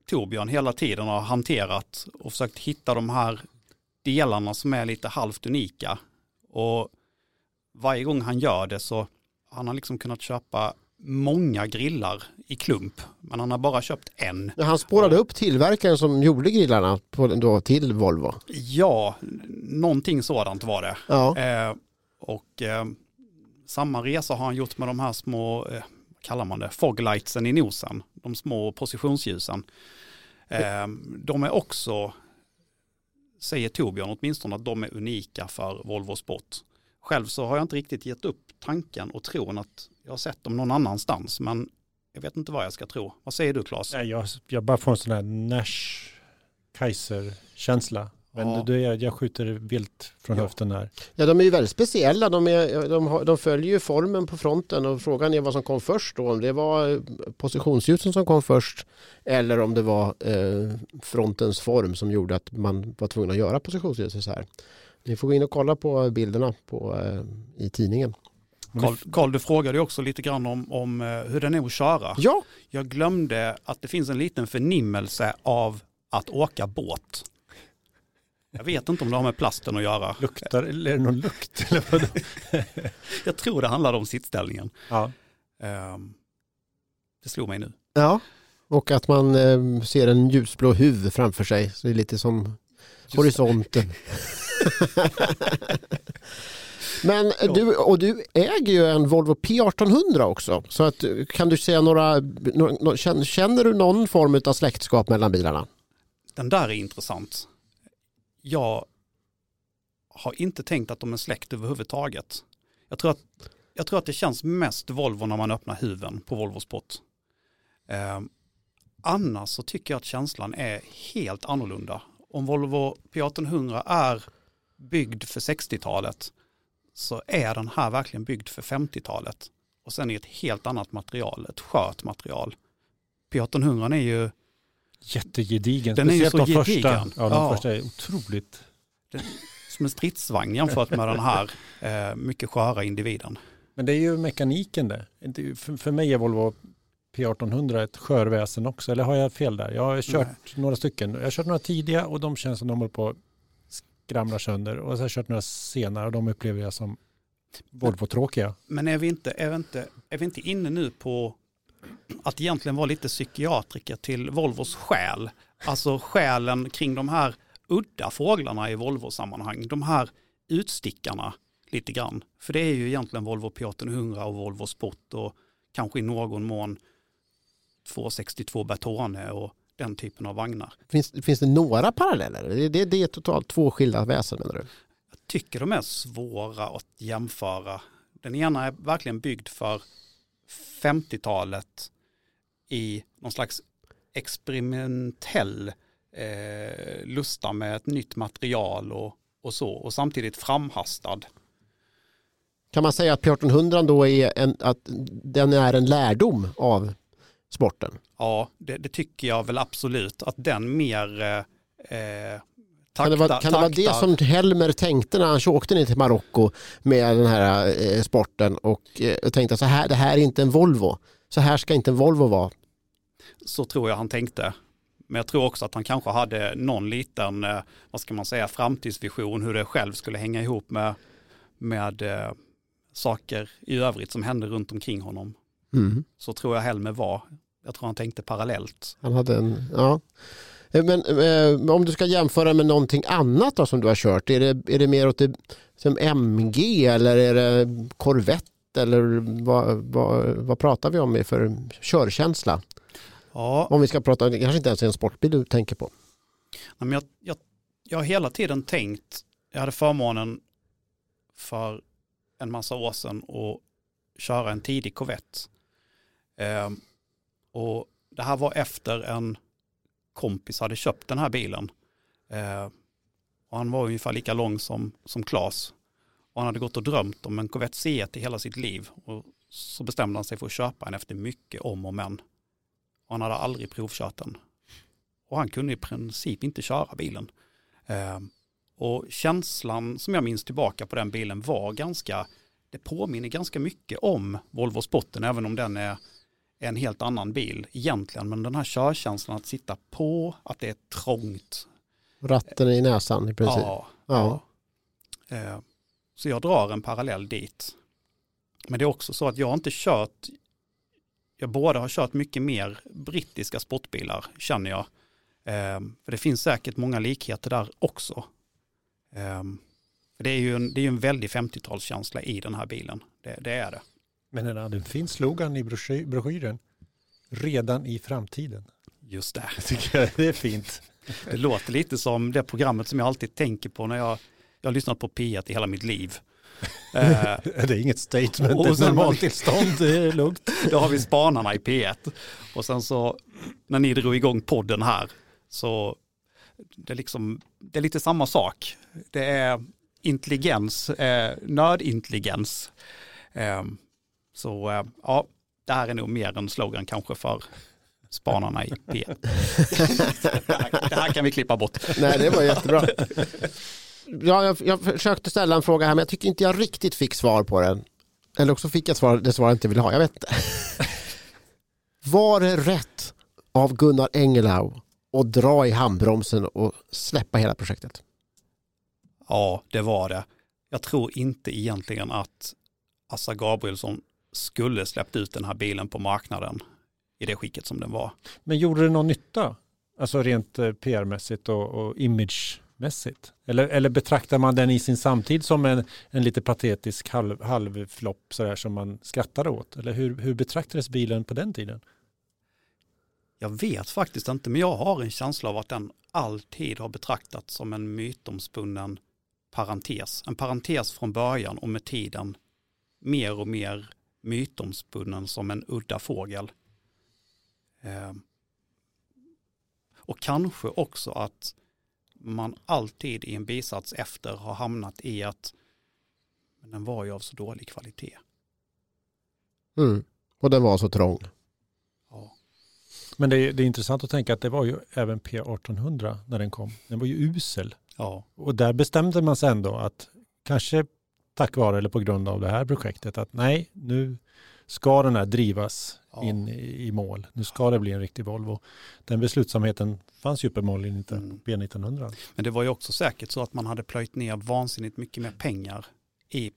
Torbjörn hela tiden har hanterat och försökt hitta de här delarna som är lite halvt unika. Och varje gång han gör det så han har liksom kunnat köpa många grillar i klump, men han har bara köpt en. Ja, Han spårade upp tillverkaren som gjorde grillarna på, då, till Volvo. Ja, någonting sådant var det. Ja, Eh, och eh, samma resa har han gjort med de här små, eh, vad kallar man det, foglightsen i nosen, de små positionsljusen. Ehm, de är också, säger Torbjörn åtminstone, att de är unika för Volvo Sport. Själv så har jag inte riktigt gett upp tanken och tron att jag har sett dem någon annanstans, men jag vet inte vad jag ska tro. Vad säger du Claes? Jag, jag bara får en sån här Nash Kaiser-känsla. Men Ja. det är, jag skjuter vilt från Ja. höften här. ja de är ju väldigt speciella. De, är, de, har, de följer ju formen på fronten och frågan är vad som kom först då. Om det var eh, positionsljusen som kom först eller om det var eh, frontens form som gjorde att man var tvungen att göra positionsljuset så här. Ni får gå in och kolla på bilderna på, eh, i tidningen. Carl, Carl, du frågade också lite grann om, om eh, hur den är att köra. Ja, Jag glömde att det finns en liten förnimmelse av att åka båt. Jag vet inte om det har med plasten att göra. Luktar, eller är det någon lukt? Jag tror det handlar om sittställningen. ja. Ehm, Det slog mig nu. ja. och att man eh, ser en ljusblå huv framför sig. Så det är lite som horisonten. Men du, och du äger ju en Volvo P1800 också. Så att, kan du säga några, nå- nå- känner, känner du någon form av släktskap mellan bilarna? Den där är intressant. Jag har inte tänkt att de är släkt överhuvudtaget. Jag tror att, jag tror att det känns mest Volvo när man öppnar huven på Volvo Sport. Eh, annars så tycker jag att känslan är helt annorlunda. Om Volvo P1800 är byggd för 60-talet så är den här verkligen byggd för 50-talet. Och sen är ett helt annat material, ett skört material. P1800 är ju Jättegedigen. Den är ju Speciellt så de första. Ja, de Ja. första är otroligt. som en stridsvagn jämfört med den här eh, mycket sköra individen. Men det är ju mekaniken det. För, för mig är Volvo P1800 ett skörväsen också. Eller har jag fel där? Jag har kört några stycken. Jag har kört några tidiga och de känns som de håller på att skramla sönder. Och så har jag kört några senare och de upplever jag som Volvo-tråkiga. Men är vi, inte, är, vi inte, är vi inte inne nu på att egentligen vara lite psykiatriker till Volvos själ? Alltså själen kring de här udda fåglarna i Volvo-sammanhang. De här utstickarna lite grann. För det är ju egentligen Volvo P1800 och Volvo Sport och kanske i någon mån 262 Bertone och den typen av vagnar. Finns, finns det några paralleller? Det, det, det är totalt två skilda väsen menar du? Jag tycker de är svåra att jämföra. Den ena är verkligen byggd för 50-talet i någon slags experimentell eh, lusta med ett nytt material och, och så. Och samtidigt framhastad. Kan man säga att P1800 då är en, att den är en lärdom av sporten? Ja, det, det tycker jag väl absolut. Att den mer eh, eh, Kan det, vara, kan det vara det som Helmer tänkte när han åkte ner till Marocko med den här eh, sporten och eh, tänkte så här, det här är inte en Volvo. Så här ska inte en Volvo vara. Så tror jag han tänkte. Men jag tror också att han kanske hade någon liten, eh, vad ska man säga, framtidsvision hur det själv skulle hänga ihop med, med eh, saker i övrigt som hände runt omkring honom. Mm. Så tror jag Helmer var. Jag tror han tänkte parallellt. Han hade en, ja. Eh, Men eh, om du ska jämföra med någonting annat då som du har kört, är det, är det mer åt det, som MG eller är det Corvette eller vad, vad, vad pratar vi om för körkänsla? Ja, Om vi ska prata, det kanske inte ens är en sportbil du tänker på. men jag, jag, jag har hela tiden tänkt, jag hade förmånen för en massa år sedan att köra en tidig Corvette. Eh, och det här var efter en kompis hade köpt den här bilen. Eh, och han var ungefär lika lång som, som Claes. Och han hade gått och drömt om en Corvette C1 i hela sitt liv. Och så bestämde han sig för att köpa en efter mycket om och men. Och han hade aldrig provkört den. Och han kunde i princip inte köra bilen. Eh, och känslan som jag minns tillbaka på den bilen var ganska, det påminner ganska mycket om Volvo Spotten, även om den är en helt annan bil egentligen. Men den här körkänslan att sitta på, att det är trångt. Ratten i näsan i princip. Ja, Ja. ja. Eh, Så jag drar en parallell dit. Men det är också så att jag har inte kört, jag både har kört mycket mer brittiska sportbilar känner jag. Eh, För det finns säkert många likheter där också. Eh, För det är ju en, det är en väldig 50-talskänsla i den här bilen. Det, det är det. Men den hade en fin slogan i brosky- broschyren. Redan i framtiden. Just det. Tycker jag det är fint. Det låter lite som det programmet som jag alltid tänker på när jag, jag har lyssnat på P1 i hela mitt liv. Det är inget statement, Och det är normaltillstånd, det är lugnt. Då har vi spanarna i P1. Och sen så när ni drog igång podden här så det är, liksom, det är lite samma sak. Det är intelligens, eh, nördintelligens. Eh, så eh, ja, det här är nog mer en slogan kanske för spanarna i P1. det, här, det här kan vi klippa bort. Nej, det var jättebra. Ja, jag, jag försökte ställa en fråga här men jag tycker inte jag riktigt fick svar på den. Eller också fick jag svar, det svar jag inte vill ha, jag vet inte. Var det rätt av Gunnar Engelau att dra i handbromsen och släppa hela projektet? Ja, det var det. Jag tror inte egentligen att Assa Gabrielsson skulle släppt ut den här bilen på marknaden i det skicket som den var. Men gjorde det någon nytta? Alltså rent eh, PR-mässigt och, och imagemässigt? Eller, eller betraktar man den i sin samtid som en, en lite patetisk halv, halvflopp sådär som man skrattar åt? Eller hur, hur betraktades bilen på den tiden? Jag vet faktiskt inte, men jag har en känsla av att den alltid har betraktats som en mytomspunnen parentes. En parentes från början och med tiden mer och mer mytomspunnen som en udda fågel. Eh, och kanske också att man alltid i en bisats efter har hamnat i att men den var ju av så dålig kvalitet. Mm. Och den var så trång. Ja. Men det är, det är intressant att tänka att det var ju även P1800 när den kom. Den var ju usel. Ja. Och där bestämde man sig ändå att kanske tack vare eller på grund av det här projektet att nej, nu ska den här drivas Ja. in i, i mål. Nu ska det bli en riktig Volvo. Den beslutsamheten fanns ju uppenbarligen inte Mm. B1900. Men det var ju också säkert så att man hade plöjt ner vansinnigt mycket mer pengar i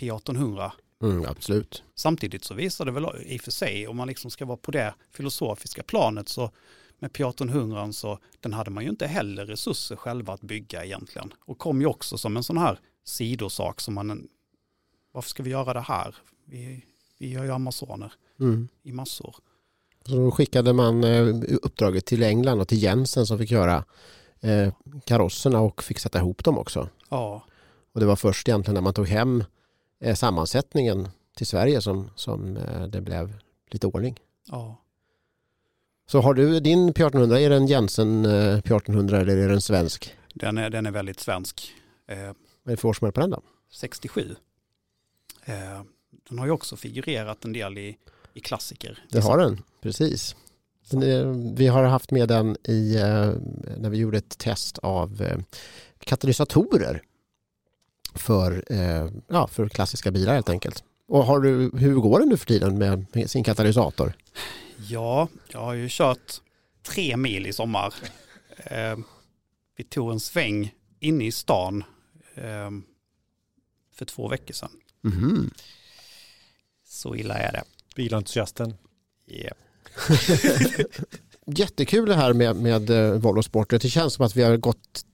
P1800. Mm, absolut. Samtidigt så visar det väl i och för sig, om man liksom ska vara på det filosofiska planet, så med P1800 så den hade man ju inte heller resurser själva att bygga egentligen. Och kom ju också som en sån här sidosak som man, varför ska vi göra det här? Vi, vi gör ju Amazoner Mm. i massor. Så då skickade man eh, uppdraget till England och till Jensen som fick göra eh, karosserna och fick sätta ihop dem också. Ja, Och det var först egentligen när man tog hem eh, sammansättningen till Sverige som, som eh, det blev lite ordning. ja. Så har du din P1800, är det en Jensen eh, P1800 eller är det en svensk? Den, är, den är väldigt svensk. Vad är det för årsmodell på den då? 67. Eh, den har ju också figurerat en del i, i klassiker. Det har den, precis. Den är- Vi har haft med den i, eh, när vi gjorde ett test av eh, katalysatorer för, eh, ja, för klassiska bilar helt enkelt. Och har du, hur går det nu för tiden med, med sin katalysator? Ja, jag har ju kört tre mil i sommar. Eh, vi tog en sväng inne i stan för två veckor sedan. Mhm. Så illa är det. Bilentusiasten. Yeah. jättekul det här med, med eh, Volvo Sport. Det känns som att vi har gått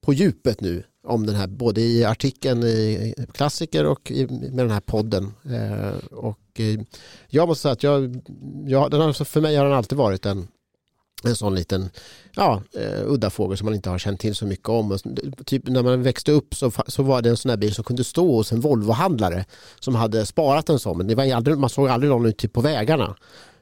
på djupet nu om den här, både i artikeln i Klassiker och i, med den här podden. Eh, och eh, jag måste säga att jag, jag, den har, för mig har den alltid varit en, en sån liten ja, eh, udda fågel som man inte har känt till så mycket om. Och, typ när man växte upp så, så var det en sån här bil som kunde stå hos en Volvo-handlare som hade sparat en sån. Men det var aldrig, man såg aldrig någon ute på vägarna.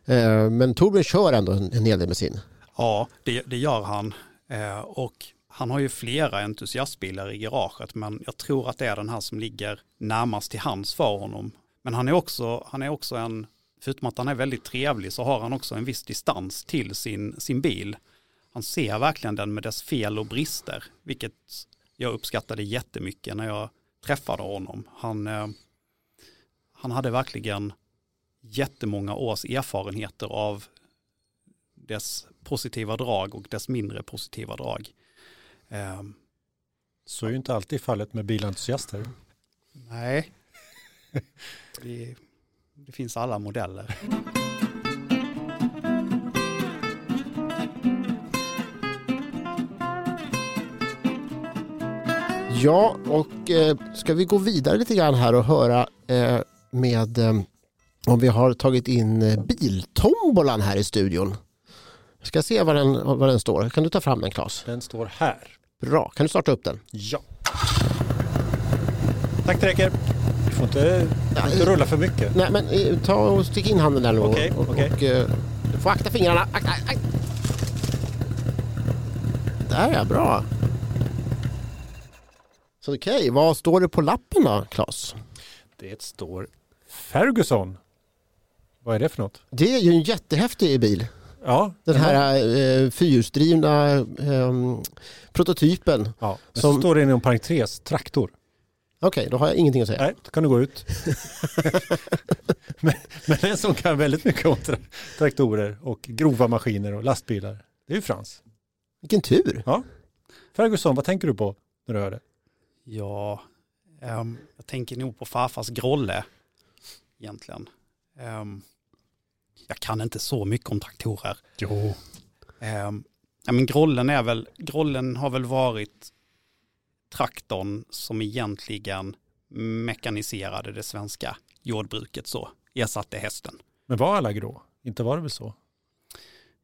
Eh, men Torbjörn kör ändå en, en hel del med sin. Ja, det, det gör han. Eh, och han har ju flera entusiastbilar i garaget, men jag tror att det är den här som ligger närmast till hands för honom. Men han är också, han är också en, förutom att han är väldigt trevlig, så har han också en viss distans till sin, sin bil. Han ser verkligen den med dess fel och brister, vilket jag uppskattade jättemycket när jag träffade honom. Han, eh, han hade verkligen jättemånga års erfarenheter av dess positiva drag och dess mindre positiva drag. Um, Så är ju inte alltid fallet med bilentusiaster. Nej, det finns alla modeller. Ja, och eh, ska vi gå vidare lite grann här och höra eh, med eh, om vi har tagit in biltombolan här i studion. Jag ska se var den, var den står. Kan du ta fram den Claes? Den står här. Bra, kan du starta upp den? Ja. Tack det räcker. Får inte, får inte rulla för mycket. Nej men eh, ta och stick in handen där nu. Okej, och, okej. och, eh, du får akta fingrarna. Akta, akta. Där ja, bra. Så okej, vad står det på lappen då Claes? Det står Ferguson. Vad är det för något? Det är ju en jättehäftig bil. Ja, Den här eh, fyrhjulsdrivna eh, prototypen. Ja, men som- så står det inom parentes traktor. Okej, då har jag ingenting att säga. Nej, då kan du gå ut. men, men en som kan väldigt mycket om tra- traktorer och grova maskiner och lastbilar. Det är ju Frans. Vilken tur. Ferguson, vad tänker du på när du hör det? Ja, ehm, jag tänker nog på farfars grolle egentligen. Ehm, jag kan inte så mycket om traktorer. Jo. Ehm, ja, men grollen, är väl, grollen har väl varit traktorn som egentligen mekaniserade det svenska jordbruket så, ersatte hästen. Men var alla grå? Inte var det väl så?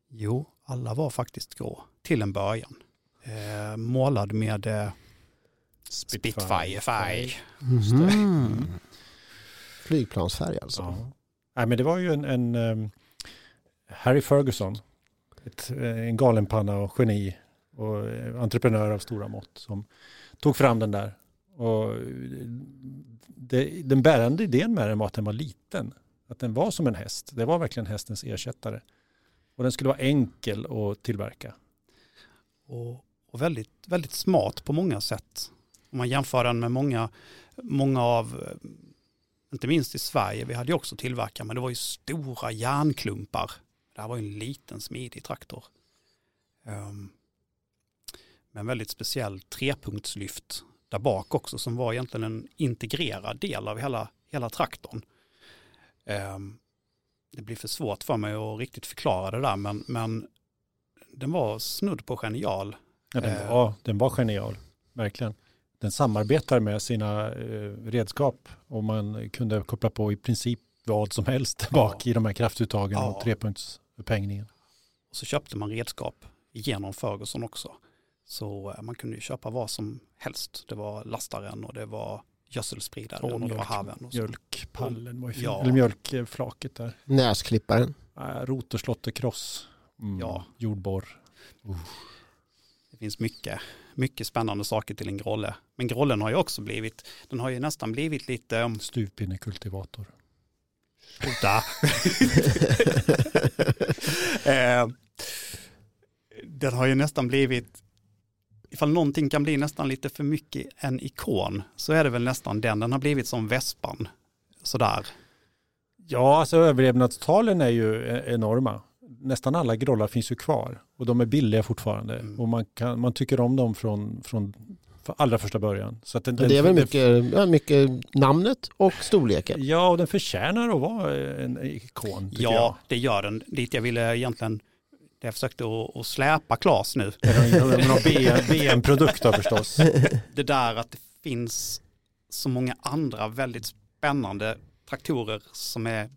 Jo, alla var faktiskt grå till en början. Eh, målad med eh, Spitfire-färg. Mhm. Flygplansfärg alltså. Ja. Nej, men det var ju en, en ehm, Harry Ferguson, ett, eh, en galenpanna och geni och eh, entreprenör av stora mått som tog fram den där. Och det, den bärande idén med den var att den var liten. Att den var som en häst. Det var verkligen hästens ersättare. Och den skulle vara enkel att tillverka. och, och väldigt, väldigt smart på många sätt. Om man jämför den med många, många av, eh, inte minst i Sverige, vi hade ju också tillverkare, men det var ju stora järnklumpar. Det här var ju en liten smidig traktor. Um, med en väldigt speciell trepunktslyft där bak också som var egentligen en integrerad del av hela, hela traktorn. Ehm, det blir för svårt för mig att riktigt förklara det där, men, men den var snudd på genial. Ja, den, Eh. var, den var genial, verkligen. Den samarbetar med sina eh, redskap och man kunde koppla på i princip vad som helst bak i de här kraftuttagen Ja. och trepunktsupphängningen. Och så köpte man redskap genom Ferguson också. Så eh, man kunde ju köpa vad som helst. Det var lastaren och det var gödselspridaren och det var mjölk- haven. Och så. Mjölkpallen var ju fin. Ja. Eller mjölkflaket där. Näsklipparen. Äh. Mm. Ja. Jordborr. Det finns mycket, mycket spännande saker till en grolle. Men grollen har ju också blivit, den har ju nästan blivit lite, um, Stuvpinnekultivator. sluta. eh, den har ju nästan blivit, ifall någonting kan bli nästan lite för mycket en ikon, så är det väl nästan den. Den har blivit som vespan, sådär. Ja, alltså överlevnadstalen är ju e- enorma. Nästan alla grollar finns ju kvar och de är billiga fortfarande. Mm. Och man, kan, man tycker om dem från, från allra första början. Så att den, det är väl mycket, ja, mycket namnet och storleken. Ja, och den förtjänar att vara en ikon, Ja, jag. det gör den. Dit jag ville egentligen jag försökte att, släpa Klas nu. Någon BM- BM-produkt då förstås? Det där att det finns så många andra väldigt spännande traktorer som är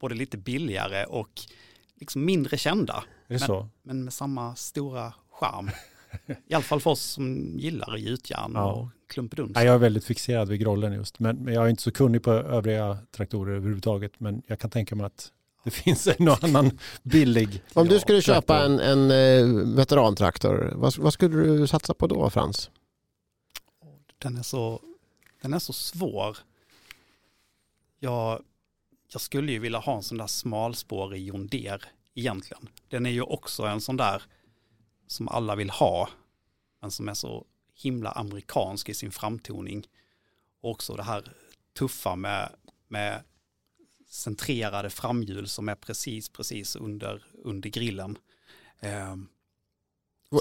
både lite billigare och liksom mindre kända. Så? Men med samma stora charm. I alla fall för oss som gillar gjutjärn Ja. och klumpeduns. Nej, jag är väldigt fixerad vid grollen just. Men, men jag är inte så kunnig på övriga traktorer överhuvudtaget. Men jag kan tänka mig att det finns en och annan billig. Om du skulle köpa traktor. en, en eh, veterantraktor, vad, vad skulle du satsa på då Frans? Den är så, den är så svår. Jag, jag skulle ju vilja ha en sån där smalspårig John Deere egentligen. Den är ju också en sån där som alla vill ha, men som är så himla amerikansk i sin framtoning. Och också det här tuffa med, med centrerade framhjul som är precis, precis under, under grillen. Ehm,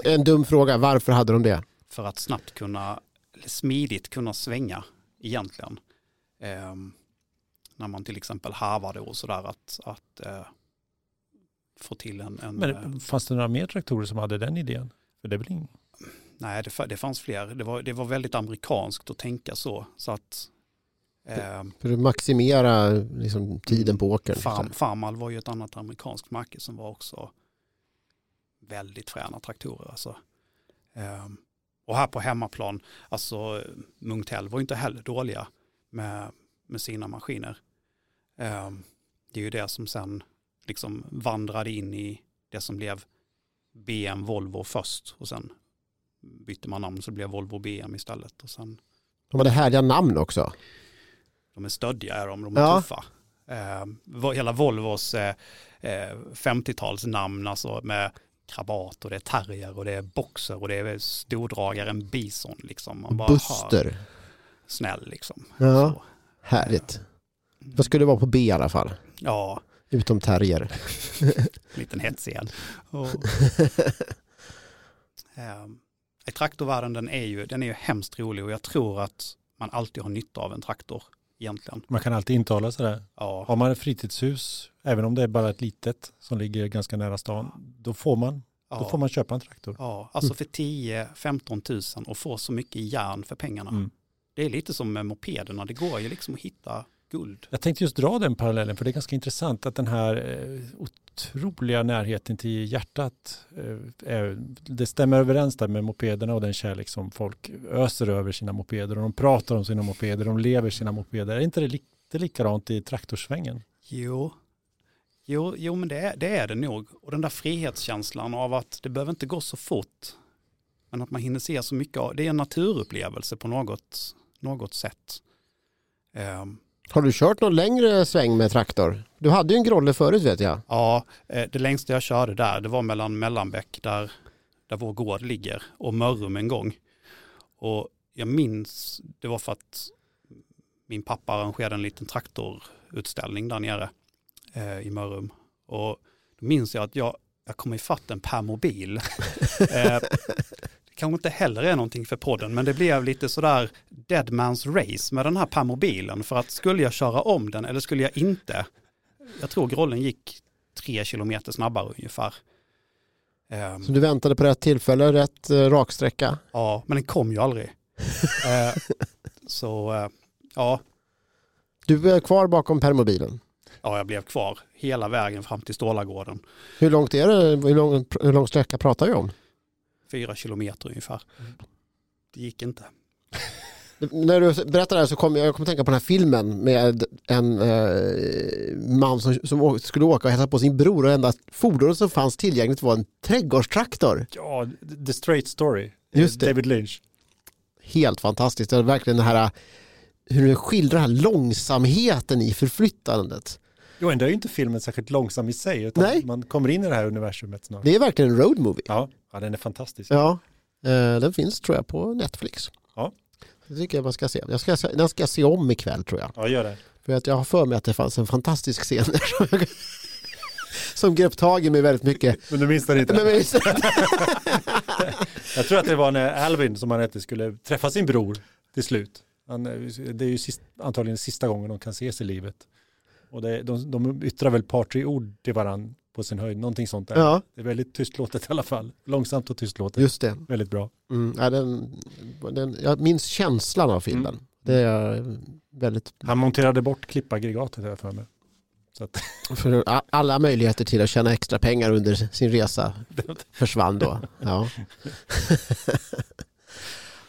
En dum fråga, varför hade de det? för att snabbt kunna, eller smidigt kunna svänga egentligen. Ehm, när man till exempel harvade och sådär att, att eh, få till en, en eh, Men fanns det några mer traktorer som hade den idén? För det ing... nej det, det fanns fler, det var, det var väldigt amerikanskt att tänka så. Så att För att maximera liksom, tiden på åkern. Farm, Farmal var ju ett annat amerikanskt märke som var också väldigt fräna traktorer. Alltså. Ehm, och här på hemmaplan, alltså Munktell var ju inte heller dåliga med, med sina maskiner. Ehm, det är ju det som sen liksom vandrade in i det som blev BM Volvo först och sen bytte man namn så det blev Volvo BM istället. Och sen, De hade härliga namn också. De är stöddiga är de, de är Ja. tuffa. Eh, hela Volvos eh, eh, 50-talsnamn alltså med krabat och det är terrier och det är boxer och det är stordragaren bison liksom. Man bara hör, Buster. snäll liksom. Ja, Så, härligt. Vad skulle det vara på B i alla fall? ja, Utom terrier. en liten hetsig en. Och, eh, traktorvärlden den är, ju, den är ju hemskt rolig och jag tror att man alltid har nytta av en traktor egentligen. Man kan alltid intala sig det. Ja, Har man ett fritidshus, även om det är bara ett litet som ligger ganska nära stan, då får man, då ja. får man köpa en traktor. Ja, alltså för 10-15 tusen och få så mycket järn för pengarna. Mm. Det är lite som med mopederna, det går ju liksom att hitta guld. Jag tänkte just dra den parallellen för det är ganska intressant att den här eh, otroliga närheten till hjärtat, eh, det stämmer överens där med mopederna och den kärlek som folk öser över sina mopeder och de pratar om sina mopeder, de lever sina mopeder. Är inte det lite likadant i traktorsvängen? Jo, jo, jo men det är, det är det nog. Och den där frihetskänslan av att det behöver inte gå så fort. Men att man hinner se så mycket av, det är en naturupplevelse på något, något sätt. Ehm, Har du kört någon längre sväng med traktor? Du hade ju en grolle förut vet jag. Ja, eh, det längsta jag körde där, det var mellan Mellanbäck där, där vår gård ligger och Mörrum en gång. Och jag minns, det var för att min pappa arrangerade en liten traktorutställning där nere eh, i Mörrum. Och då minns jag att jag, jag kom ifatt en permobil. eh, kanske inte heller är någonting för podden, men det blev lite sådär dead man's race med den här permobilen. För att skulle jag köra om den eller skulle jag inte? Jag tror grollen gick tre kilometer snabbare ungefär. Ehm, Så du väntade på rätt tillfälle, rätt eh, raksträcka. ja, men den kom ju aldrig. Eh, så eh, ja, Du är kvar bakom permobilen. ja, jag blev kvar hela vägen fram till Stålagården. Hur långt är det? Hur lång, hur lång sträcka pratar vi om? Fyra kilometer ungefär. Det gick inte. När du berättar det här så kommer jag, jag kommer tänka på den här filmen med en eh, man som, som skulle åka och hälsa på sin bror och enda fordonet som fanns tillgängligt var en trädgårdstraktor. Ja, The Straight Story. Just det. David Lynch. Helt fantastiskt. Det är verkligen det här hur du skildrar den här långsamheten i förflyttandet. Jo, ändå är ju inte filmen särskilt långsam i sig, utan Nej. man kommer in i det här universumet snart. Det är verkligen en road movie. Ja, ja, den är fantastisk. Ja, eh, den finns tror jag på Netflix. Ja. Det tycker jag man ska se. Jag ska, den ska jag se om ikväll tror jag. Ja, gör det. För att jag har för mig att det fanns en fantastisk scen där som, grep tag i mig väldigt mycket. Men du minns den inte? Men, men, Jag tror att det var när Alvin, som han hette, skulle träffa sin bror till slut. Han, eh, det är ju sist, antagligen sista gången de kan ses i livet. Och det, de, de yttrar väl ett par, tre ord till varandra på sin höjd. Någonting sånt där. Ja, Det är väldigt tystlåtet i alla fall. Långsamt och tystlåtet. just det. Väldigt bra. Mm, ja, den, den, jag minns känslan av filmen. Mm. Det är väldigt, Han monterade bort klippaggregatet jag för mig. Så att, för alla möjligheter till att tjäna extra pengar under sin resa försvann då. Ja,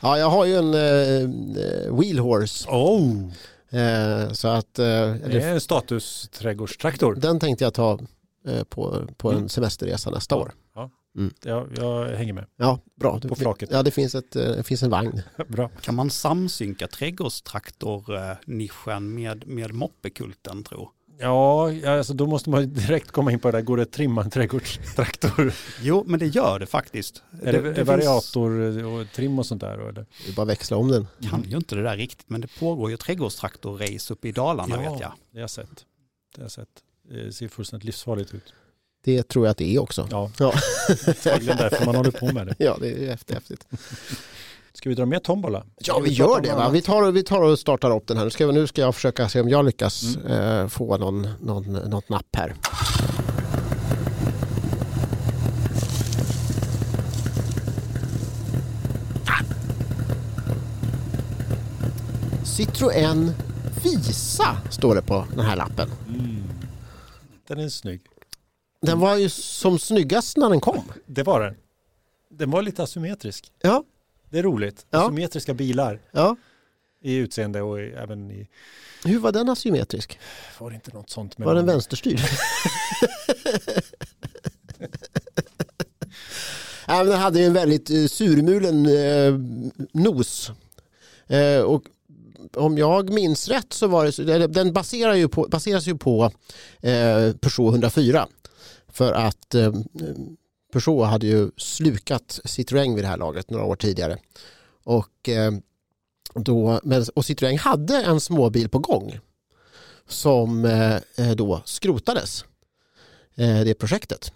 ja jag har ju en eh, wheelhorse. oh, Eh, så att eh, det är en statusträdgårdstraktor. den tänkte jag ta eh, på, på en Mm. semesterresa nästa år. Jag, jag hänger med. Ja, bra. På flaket. Ja, det finns, ett, eh, det finns en vagn. Bra. Kan man samsynka trädgårdstraktor-nischen med, med moppekulten tro? Ja, ja, alltså då måste man direkt komma in på det där. Går det att trimma en trädgårdstraktor? Jo, men det gör det faktiskt. är det, finns- variator och trim och sånt där? Eller? Det är bara växla om den. kan ju inte det där riktigt, men det pågår ju trädgårdstraktor-race uppe i Dalarna Ja. vet jag. Det har jag sett. Det har jag sett. Det ser fullständigt livsfarligt ut. Det tror jag att det är också. Ja, Ja. antagligen därför man håller på med det. Ja, det är häftigt. Ska vi dra med tombola? Ja, vi gör det. Va? Vi, tar, vi tar och startar upp den här. Nu ska, vi- nu ska jag försöka se om jag lyckas Mm. eh, få någon, någon, något napp här. Citroën Visa står det på den här lappen. Den är snygg. Den var ju som snyggast när den kom. Det var den. Den var lite asymmetrisk. Ja, Det är roligt. Ja. Asymmetriska bilar ja. i utseende och i, även i... Hur var den asymmetrisk? Var det inte något sånt med Var den vänsterstyrd? ja, den hade en väldigt eh, surmulen eh, nos. Eh, och om jag minns rätt så var det, den baserar ju på, baseras ju på eh, Peugeot 104. För att eh, Peugeot hade ju slukat Citroën vid det här laget några år tidigare. Och, eh, då, men, och Citroën hade en småbil på gång som eh, eh, då skrotades, eh, det projektet.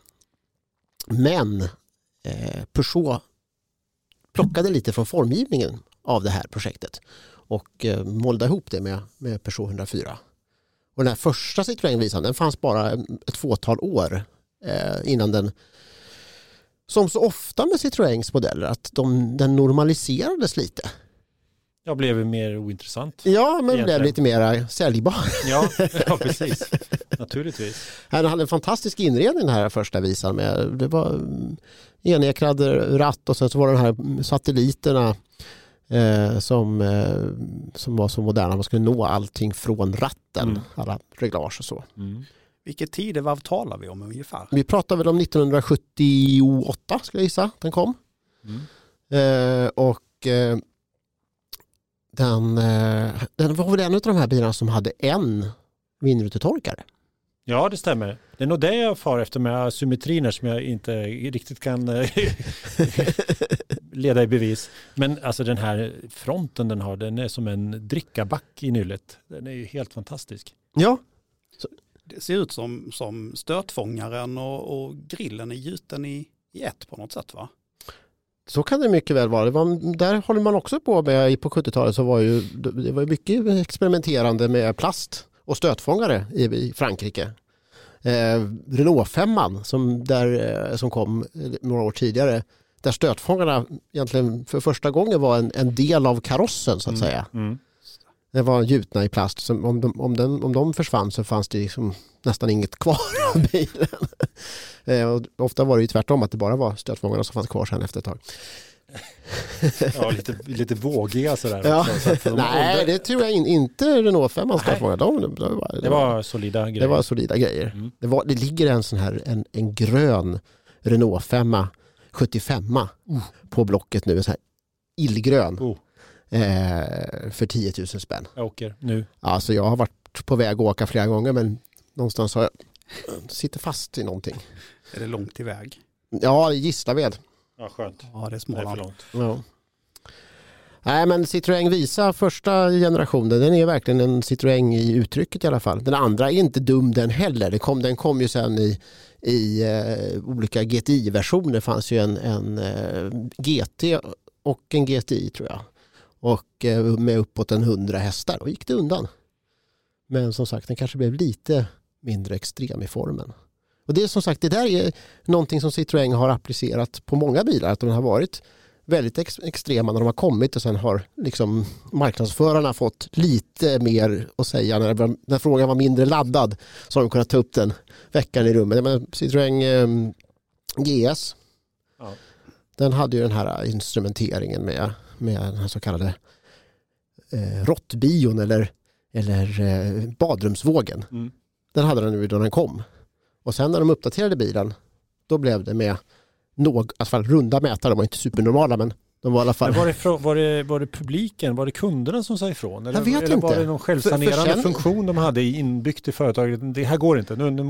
Men eh, Peugeot plockade lite från formgivningen av det här projektet och eh, målade ihop det med, med Peugeot 104. Och den här första Citroën-visan den fanns bara ett fåtal år eh, innan den som så ofta med Citroëns modeller att de, den normaliserades lite. Jag blev mer ointressant. Ja, men blev Egentligen. lite mer säljbar. Ja, ja precis. Naturligtvis. Den hade en fantastisk inredning den här första visan. Med, det var mm, enekrad ratt och sen så var det de här satelliterna eh, som, eh, som var så moderna. Man skulle nå allting från ratten. Mm. Alla reglage och så. Mm. Vilket tidevarv talar vi om ungefär? Vi pratar väl om 1978 skulle jag gissa. Den kom. Mm. Eh, och eh, den, eh, den var väl en av de här bilarna som hade en vindrutetorkare. Ja, det stämmer. Det är nog det jag far efter med symmetriner som jag inte riktigt kan eh, leda i bevis. Men alltså den här fronten den har, den är som en drickaback i nyllet. Den är ju helt fantastisk. Ja, Det ser ut som, som stötfångaren och, och grillen är gjuten i, i ett på något sätt va? Så kan det mycket väl vara. Det var, där håller man också på med, på 70-talet så var ju, det var mycket experimenterande med plast och stötfångare i, i Frankrike. Eh, Renault 5 som, där, eh, som kom eh, några år tidigare, där stötfångarna egentligen för första gången var en, en del av karossen så att Mm. säga. Mm. Det var gjutna i plast. Som om, de, om, den, om de försvann så fanns det liksom nästan inget kvar av bilen. Eh, ofta var det ju tvärtom att det bara var stötfångarna som fanns kvar sen efter ett tag. Ja, lite, lite vågiga sådär. Ja. så att de- Nej, det tror jag in, inte Renault 5 man ska Nej. få. De, de, de, var- Det var solida grejer. det var solida grejer. Mm. Det, var, det ligger en sån här en, en grön Renault 5 75 på blocket nu. En sån här illgrön Oh, eh, för 10 000 spänn. jag åker nu. Alltså jag har varit på väg att åka flera gånger men någonstans har jag sitter fast i någonting. Är det långt iväg? Ja, Gislaved. Ja, skönt. Ja, det är Det är för Småland. långt. Ja. Nej men Citroën Visa första generationen den är verkligen en Citroën i uttrycket i alla fall. Den andra är inte dum den heller. Den kom, den kom ju sen i, i eh, olika GTI-versioner. fanns ju en, en eh, GT och en GTI tror jag. Och eh, med uppåt en 100 hästar. Då gick det undan. Men som sagt den kanske blev lite mindre extrem i formen. Och det är som sagt, det där är någonting som Citroën har applicerat på många bilar, att de har varit väldigt ex extrema när de har kommit och sen har liksom marknadsförarna fått lite mer att säga. När, när frågan var mindre laddad så har de kunnat ta upp den veckan i rummet. Men Citroën eh, GS, Ja. den hade ju den här instrumenteringen med, med den här så kallade eh, råttbion eller, eller eh, badrumsvågen. Mm. Den hade den ju då den kom. Och sen när de uppdaterade bilen, då blev det med någ, i alla fall runda mätare, de var inte supernormala men de var i alla fall... Var, det, var, det, var det publiken, var det kunderna som sa ifrån? Eller, Jag vet eller var inte. det någon självsanerande för sen- funktion de hade inbyggt i företaget? Det här går inte, nu, nu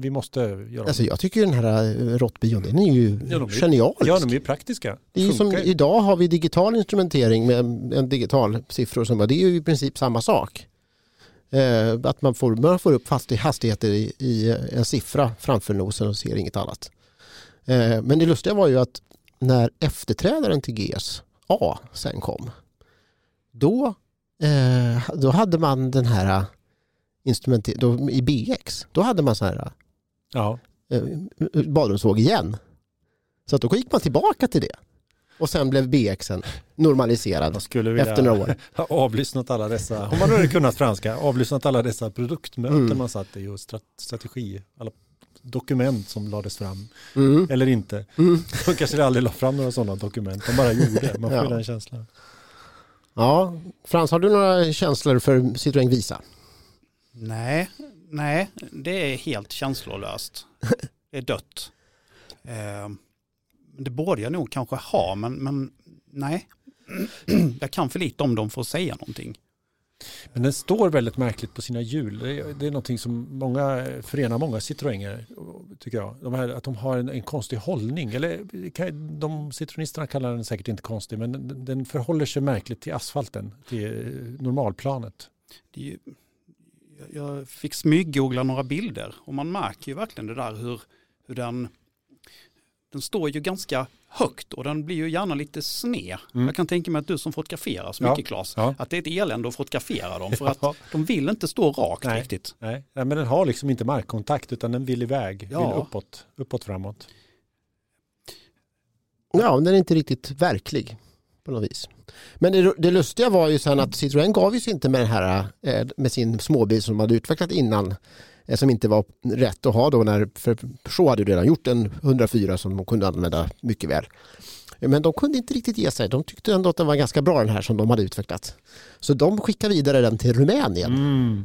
vi måste göra Alltså jag tycker den här eh, råttbion, den är ju Ja, de är- genialisk. Ja, de är ju praktiska. det är som, idag har vi digital instrumentering med en digital siffror som bara, det är ju i princip samma sak. Eh, att man får, man får upp hastigheter i, i en siffra framför nosen och ser inget annat. Eh, men det lustiga var ju att när efterträdaren till GS A sen kom, då, eh, då hade man den här instrumenter- då, i BX, då hade man så här Ja, eh, badrumsvåg igen. Så att då gick man tillbaka till det. Och sen blev BXen normaliserad jag skulle vilja efter några år. ha avlyssnat alla dessa, om man nu hade kunnat franska, avlyssnat alla dessa produktmöten Mm. man satt i och strat- strategi, alla dokument som lades fram, Mm. eller inte. Mm. De kanske aldrig la fram några sådana dokument, de bara gjorde, man får Ja. den känslan. Ja, Frans, har du några känslor för Citroën Visa? Nej, nej, det är helt känslolöst. Det är dött. Eh, det borde jag nog kanske ha, men, men nej. Jag kan för lite om dem för att säga någonting. Men den står väldigt märkligt på sina hjul. Det är, det är någonting som många, förenar många Citroënger, tycker jag. De här, att de har en, en konstig hållning. Eller de citroenisterna kallar den säkert inte konstig, men den, den förhåller sig märkligt till asfalten, till normalplanet. Det är ju, jag fick smyggoogla några bilder och man märker ju verkligen det där hur, hur den, den står ju ganska högt och den blir ju gärna lite sned. Mm. Jag kan tänka mig att du som fotograferar så Ja, mycket Claes, ja. att det är ett elände att fotografera dem för att de vill inte stå rakt Nej. riktigt. Nej, nej, men den har liksom inte markkontakt utan den vill iväg, Ja. vill uppåt, uppåt framåt. Ja, den är inte riktigt verklig på något vis. Men det, det lustiga var ju sen att Citroën gav ju sig inte med den här eh, med sin småbil som de hade utvecklat innan som inte var rätt att ha då när för så hade redan gjort en 104 som de kunde använda mycket väl. Men de kunde inte riktigt ge sig. De tyckte ändå att den var ganska bra den här som de hade utvecklat. Så de skickade vidare den till Rumänien Mm.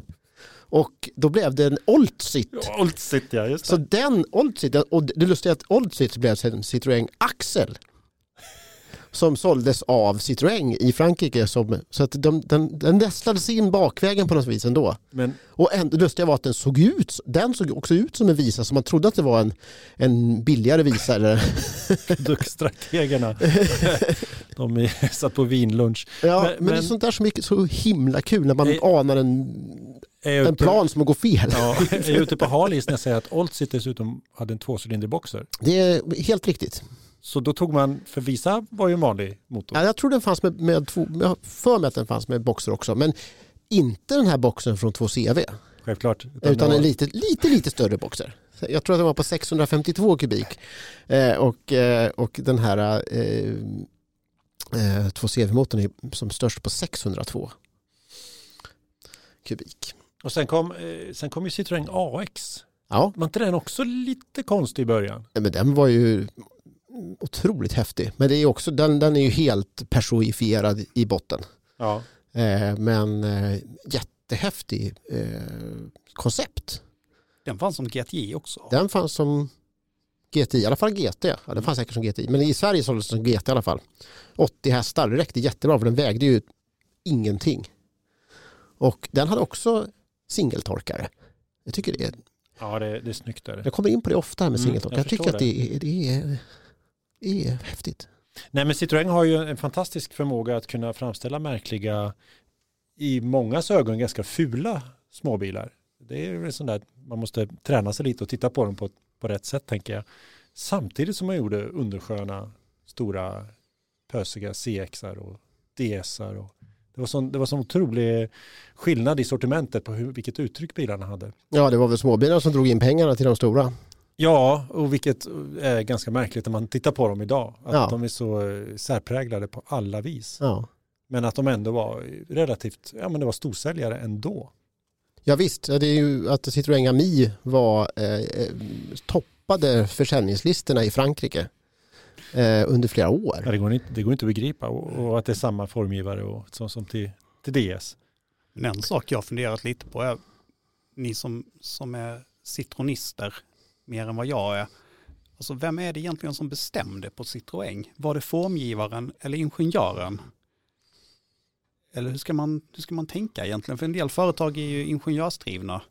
och då blev det en Oltsit. Oltsit, ja, just det. Så den Oltsit, och det lustiga är att Oltsit blev sen Citroën Axel som såldes av Citroën i Frankrike. Som, så att de, den, den nästlades in bakvägen på något vis ändå. Men Och en, det lustiga var att den såg ut, den såg också ut som en visa så man trodde att det var en, en billigare visa. Eller, produktstrategerna, de är, satt på vinlunch. ja, Men- men, det är men- sånt där som är så himla kul när man Nej. anar en, Är en plan som går fel. Ja, är jag ute på halis när jag säger att Oltsit dessutom hade en tvåcylindrig boxer. Det är helt riktigt. Så då tog man, för Visa var ju en vanlig motor. Ja, jag tror den fanns med, med två, jag har för mig att den fanns med boxer också. Men inte den här boxen från 2CV. Självklart. Utan det en var- lite, lite, lite större boxer. Jag tror att den var på 652 kubik. Eh, och, eh, och den här eh, eh, 2CV-motorn är som störst på 602 kubik. Och sen kom, eh, sen kom ju Citroën AX. Ja, Var inte den också lite konstig i början? men den var ju otroligt häftig. Men det är också, den, den är ju helt personifierad i botten. Ja. Eh, men eh, jättehäftig eh, koncept. Den fanns som GTI också. Den fanns som GTI, i alla fall GT. Ja, den fanns säkert som GTI, men i Sverige såldes den som GT i alla fall. 80 hästar, det räckte jättebra för den vägde ju ingenting. Och den hade också singeltorkare. Jag tycker det är, Ja, det, det är snyggt där. jag kommer in på det ofta här med Mm, singeltorkare. jag Jag, tycker att det är, det, är, är häftigt. Nej, men Citroën har ju en fantastisk förmåga att kunna framställa märkliga, i mångas ögon ganska fula småbilar. Det är väl sånt där, man måste träna sig lite och titta på dem på, på rätt sätt tänker jag. Samtidigt som man gjorde undersköna, stora, pösiga CXar och DSar. Och det var sån, det var sån otrolig skillnad i sortimentet på hur, vilket uttryck bilarna hade. Ja, det var väl småbilar som drog in pengarna till de stora. Ja, och vilket är ganska märkligt när man tittar på dem idag. Att Ja. de är så eh, särpräglade på alla vis. Ja. Men att de ändå var relativt, ja men det var storsäljare ändå. Ja visst, det är ju att Citroën Ami var eh, eh, toppade försäljningslistorna i Frankrike eh, under flera Ja, år. det, går inte, det går inte att begripa och, och att det är samma formgivare och, som, som till, till DS. Men en sak jag har funderat lite på är, ni som, som är citronister mer än vad jag är, alltså vem är det egentligen som bestämde på Citroën? Var det formgivaren eller ingenjören? Eller hur ska man, hur ska man tänka egentligen? För en del företag är ju ingenjörsdrivna.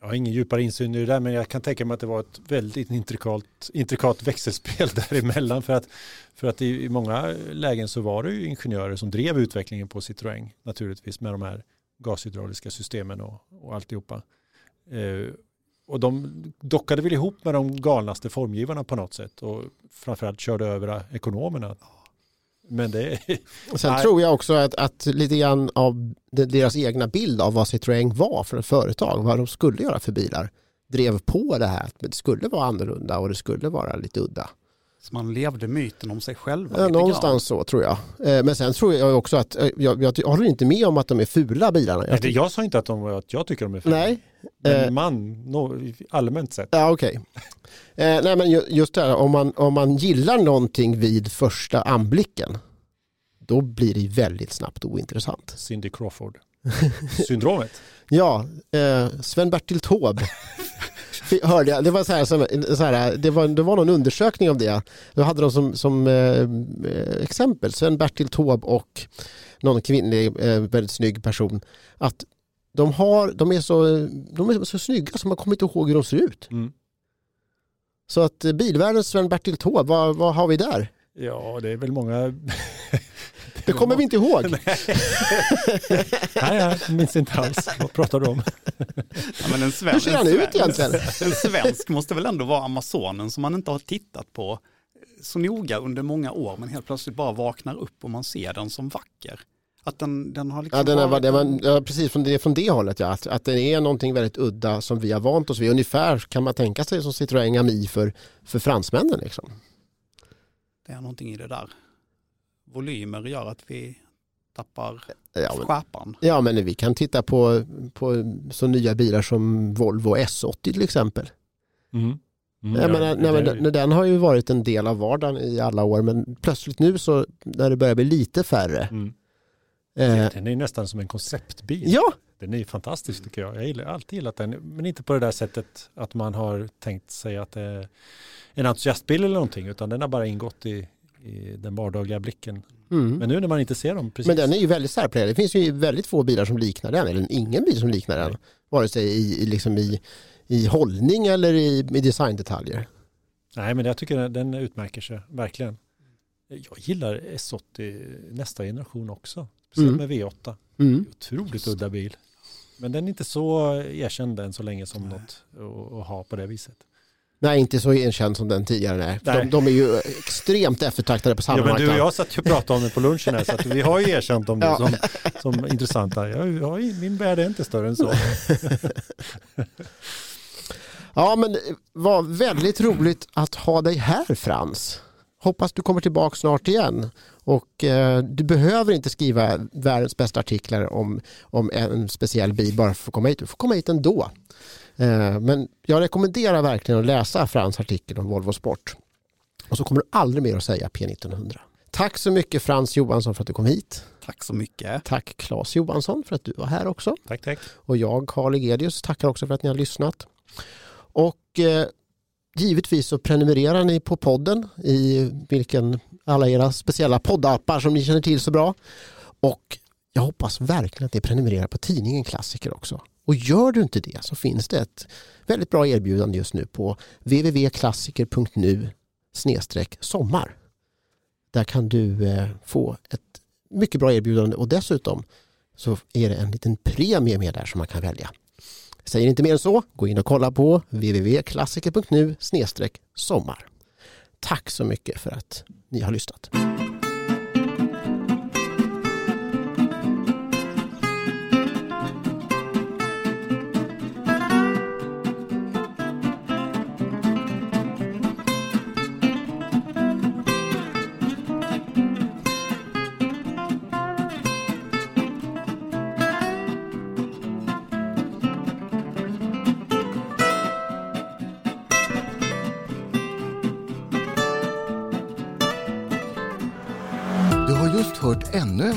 Jag har ingen djupare insyn i det där men jag kan tänka mig att det var ett väldigt intrikat, intrikat växelspel däremellan för att, för att i, många lägen så var det ju ingenjörer som drev utvecklingen på Citroën naturligtvis med de här gashydrauliska systemen och, och alltihopa. Eh, och de dockade väl ihop med de galnaste formgivarna på något sätt och framförallt körde över ekonomerna. Men det, Och Sen Nej. tror jag också att, att lite grann av de- deras egna bild av vad Citroën var för ett företag, vad de skulle göra för bilar, drev på det här att det skulle vara annorlunda och det skulle vara lite udda. Så man levde myten om sig själva. Ja, någonstans så tror jag. Eh, Men sen tror jag också att, eh, jag, jag håller inte med om att de är fula bilarna. Nej, Jag, det, jag sa inte att, de, att jag tycker de är fina. nej, Men eh, man, no, allmänt sett. Ja, okej. Eh, nej, men ju- just det här, om man, om man gillar någonting vid första anblicken, då blir det väldigt snabbt ointressant. Cindy Crawford-syndromet. Ja, eh, Sven-Bertil Taube hörde jag. Det var, så här, så här, det, var, det var någon undersökning om det. Då hade de som, som eh, eh, exempel Sven-Bertil Taube och någon kvinnlig eh, väldigt snygg person. Att de, har, de, är så, de är så snygga som man kommer inte ihåg hur de ser ut. Mm. Så att eh, bilvärldens Sven-Bertil Taube, vad, vad har vi där? Ja, det är väl många... Det kommer vi inte ihåg. Nej, jag minns inte alls. Vad pratar du om? Ja, men en sven, Hur ser han en ut egentligen? En svensk måste väl ändå vara Amazonen som man inte har tittat på så noga under många år men helt plötsligt bara vaknar upp och man ser den som vacker. Att den, den har liksom Ja, den är, varit det var, ja, precis från det, från det hållet. Ja. Att, att det är någonting väldigt udda som vi har vant oss vid. Ungefär kan man tänka sig som Citroën Ami för, för fransmännen. Liksom. det är någonting i det där. Volymer gör att vi tappar Ja, men, skärpan. ja, men vi kan titta på, på så nya bilar som Volvo S80 till exempel. Mm. Mm, ja, menar, nej, men det- den, den har ju varit en del av vardagen i alla år men plötsligt nu så när det börjar bli lite färre. Mm. Eh, Den är nästan som en konceptbil. ja, Den är fantastisk tycker jag. Jag har alltid gillat den. Men inte på det där sättet att man har tänkt sig att det är en entusiastbil eller någonting. Utan den har bara ingått i, i den vardagliga blicken. mm. Men nu när man inte ser dem precis. Men den är ju väldigt särpräglad. Det finns ju väldigt få bilar som liknar den, eller ingen bil som liknar den. Vare sig i, i, liksom i, i hållning eller i, i designdetaljer. Nej men jag tycker den, den utmärker sig verkligen. Jag gillar S80 nästa generation också. Speciellt Mm. med V8. Mm. Otroligt udda bil. Men den är inte så erkänd än så länge som Nej. något att, ha på det viset. Nej, inte så erkänd som den tidigare. Nej. Nej. De, de är ju extremt eftertraktade på samma Ja, men du och marknad. jag satt ju och pratade om det på lunchen här så att vi har ju erkänt dem Ja. som, som intressanta. Jag, jag, min värld är inte större än så. Ja, men var väldigt roligt att ha dig här Frans. Hoppas du kommer tillbaka snart igen. Och eh, du behöver inte skriva världens bästa artiklar om, om en speciell bil bara för att komma hit. Du får komma hit ändå. Eh, men jag rekommenderar verkligen att läsa Frans artikel om Volvo Sport. Och så kommer du aldrig mer att säga P1900. Tack så mycket Frans Johansson för att du kom hit. Tack så mycket. Tack Claes Johansson för att du var här också. Tack, tack. Och jag, Karl Egedius, tackar också för att ni har lyssnat. Och eh, givetvis så prenumererar ni på podden i vilken alla era speciella poddappar som ni känner till så bra. Och jag hoppas verkligen att ni prenumererar på tidningen Klassiker också. Och gör du inte det så finns det ett väldigt bra erbjudande just nu på www.klassiker.nu sommar. Där kan du eh, få ett mycket bra erbjudande och dessutom så är det en liten premie med där som man kan välja. Säger inte mer än så, gå in och kolla på www.klassiker.nu sommar. Tack så mycket för att ni har lyssnat.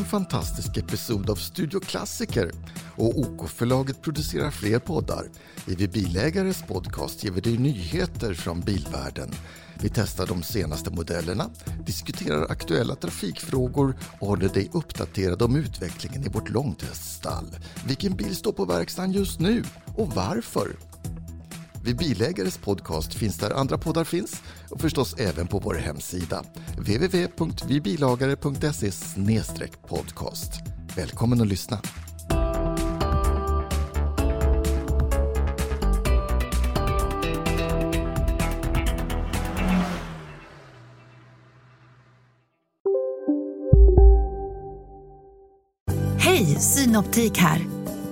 En fantastisk episod av Studio Klassiker och OK-förlaget producerar fler poddar. I Vi Bilägares podcast ger vi dig nyheter från bilvärlden. Vi testar de senaste modellerna, diskuterar aktuella trafikfrågor och håller dig uppdaterad om utvecklingen i vårt långteststall. Vilken bil står på verkstaden just nu och varför? Vid Bilägares podcast finns där andra poddar finns och förstås även på vår hemsida www.vibilagare.se podcast. Välkommen att lyssna! Hej, Synoptik här.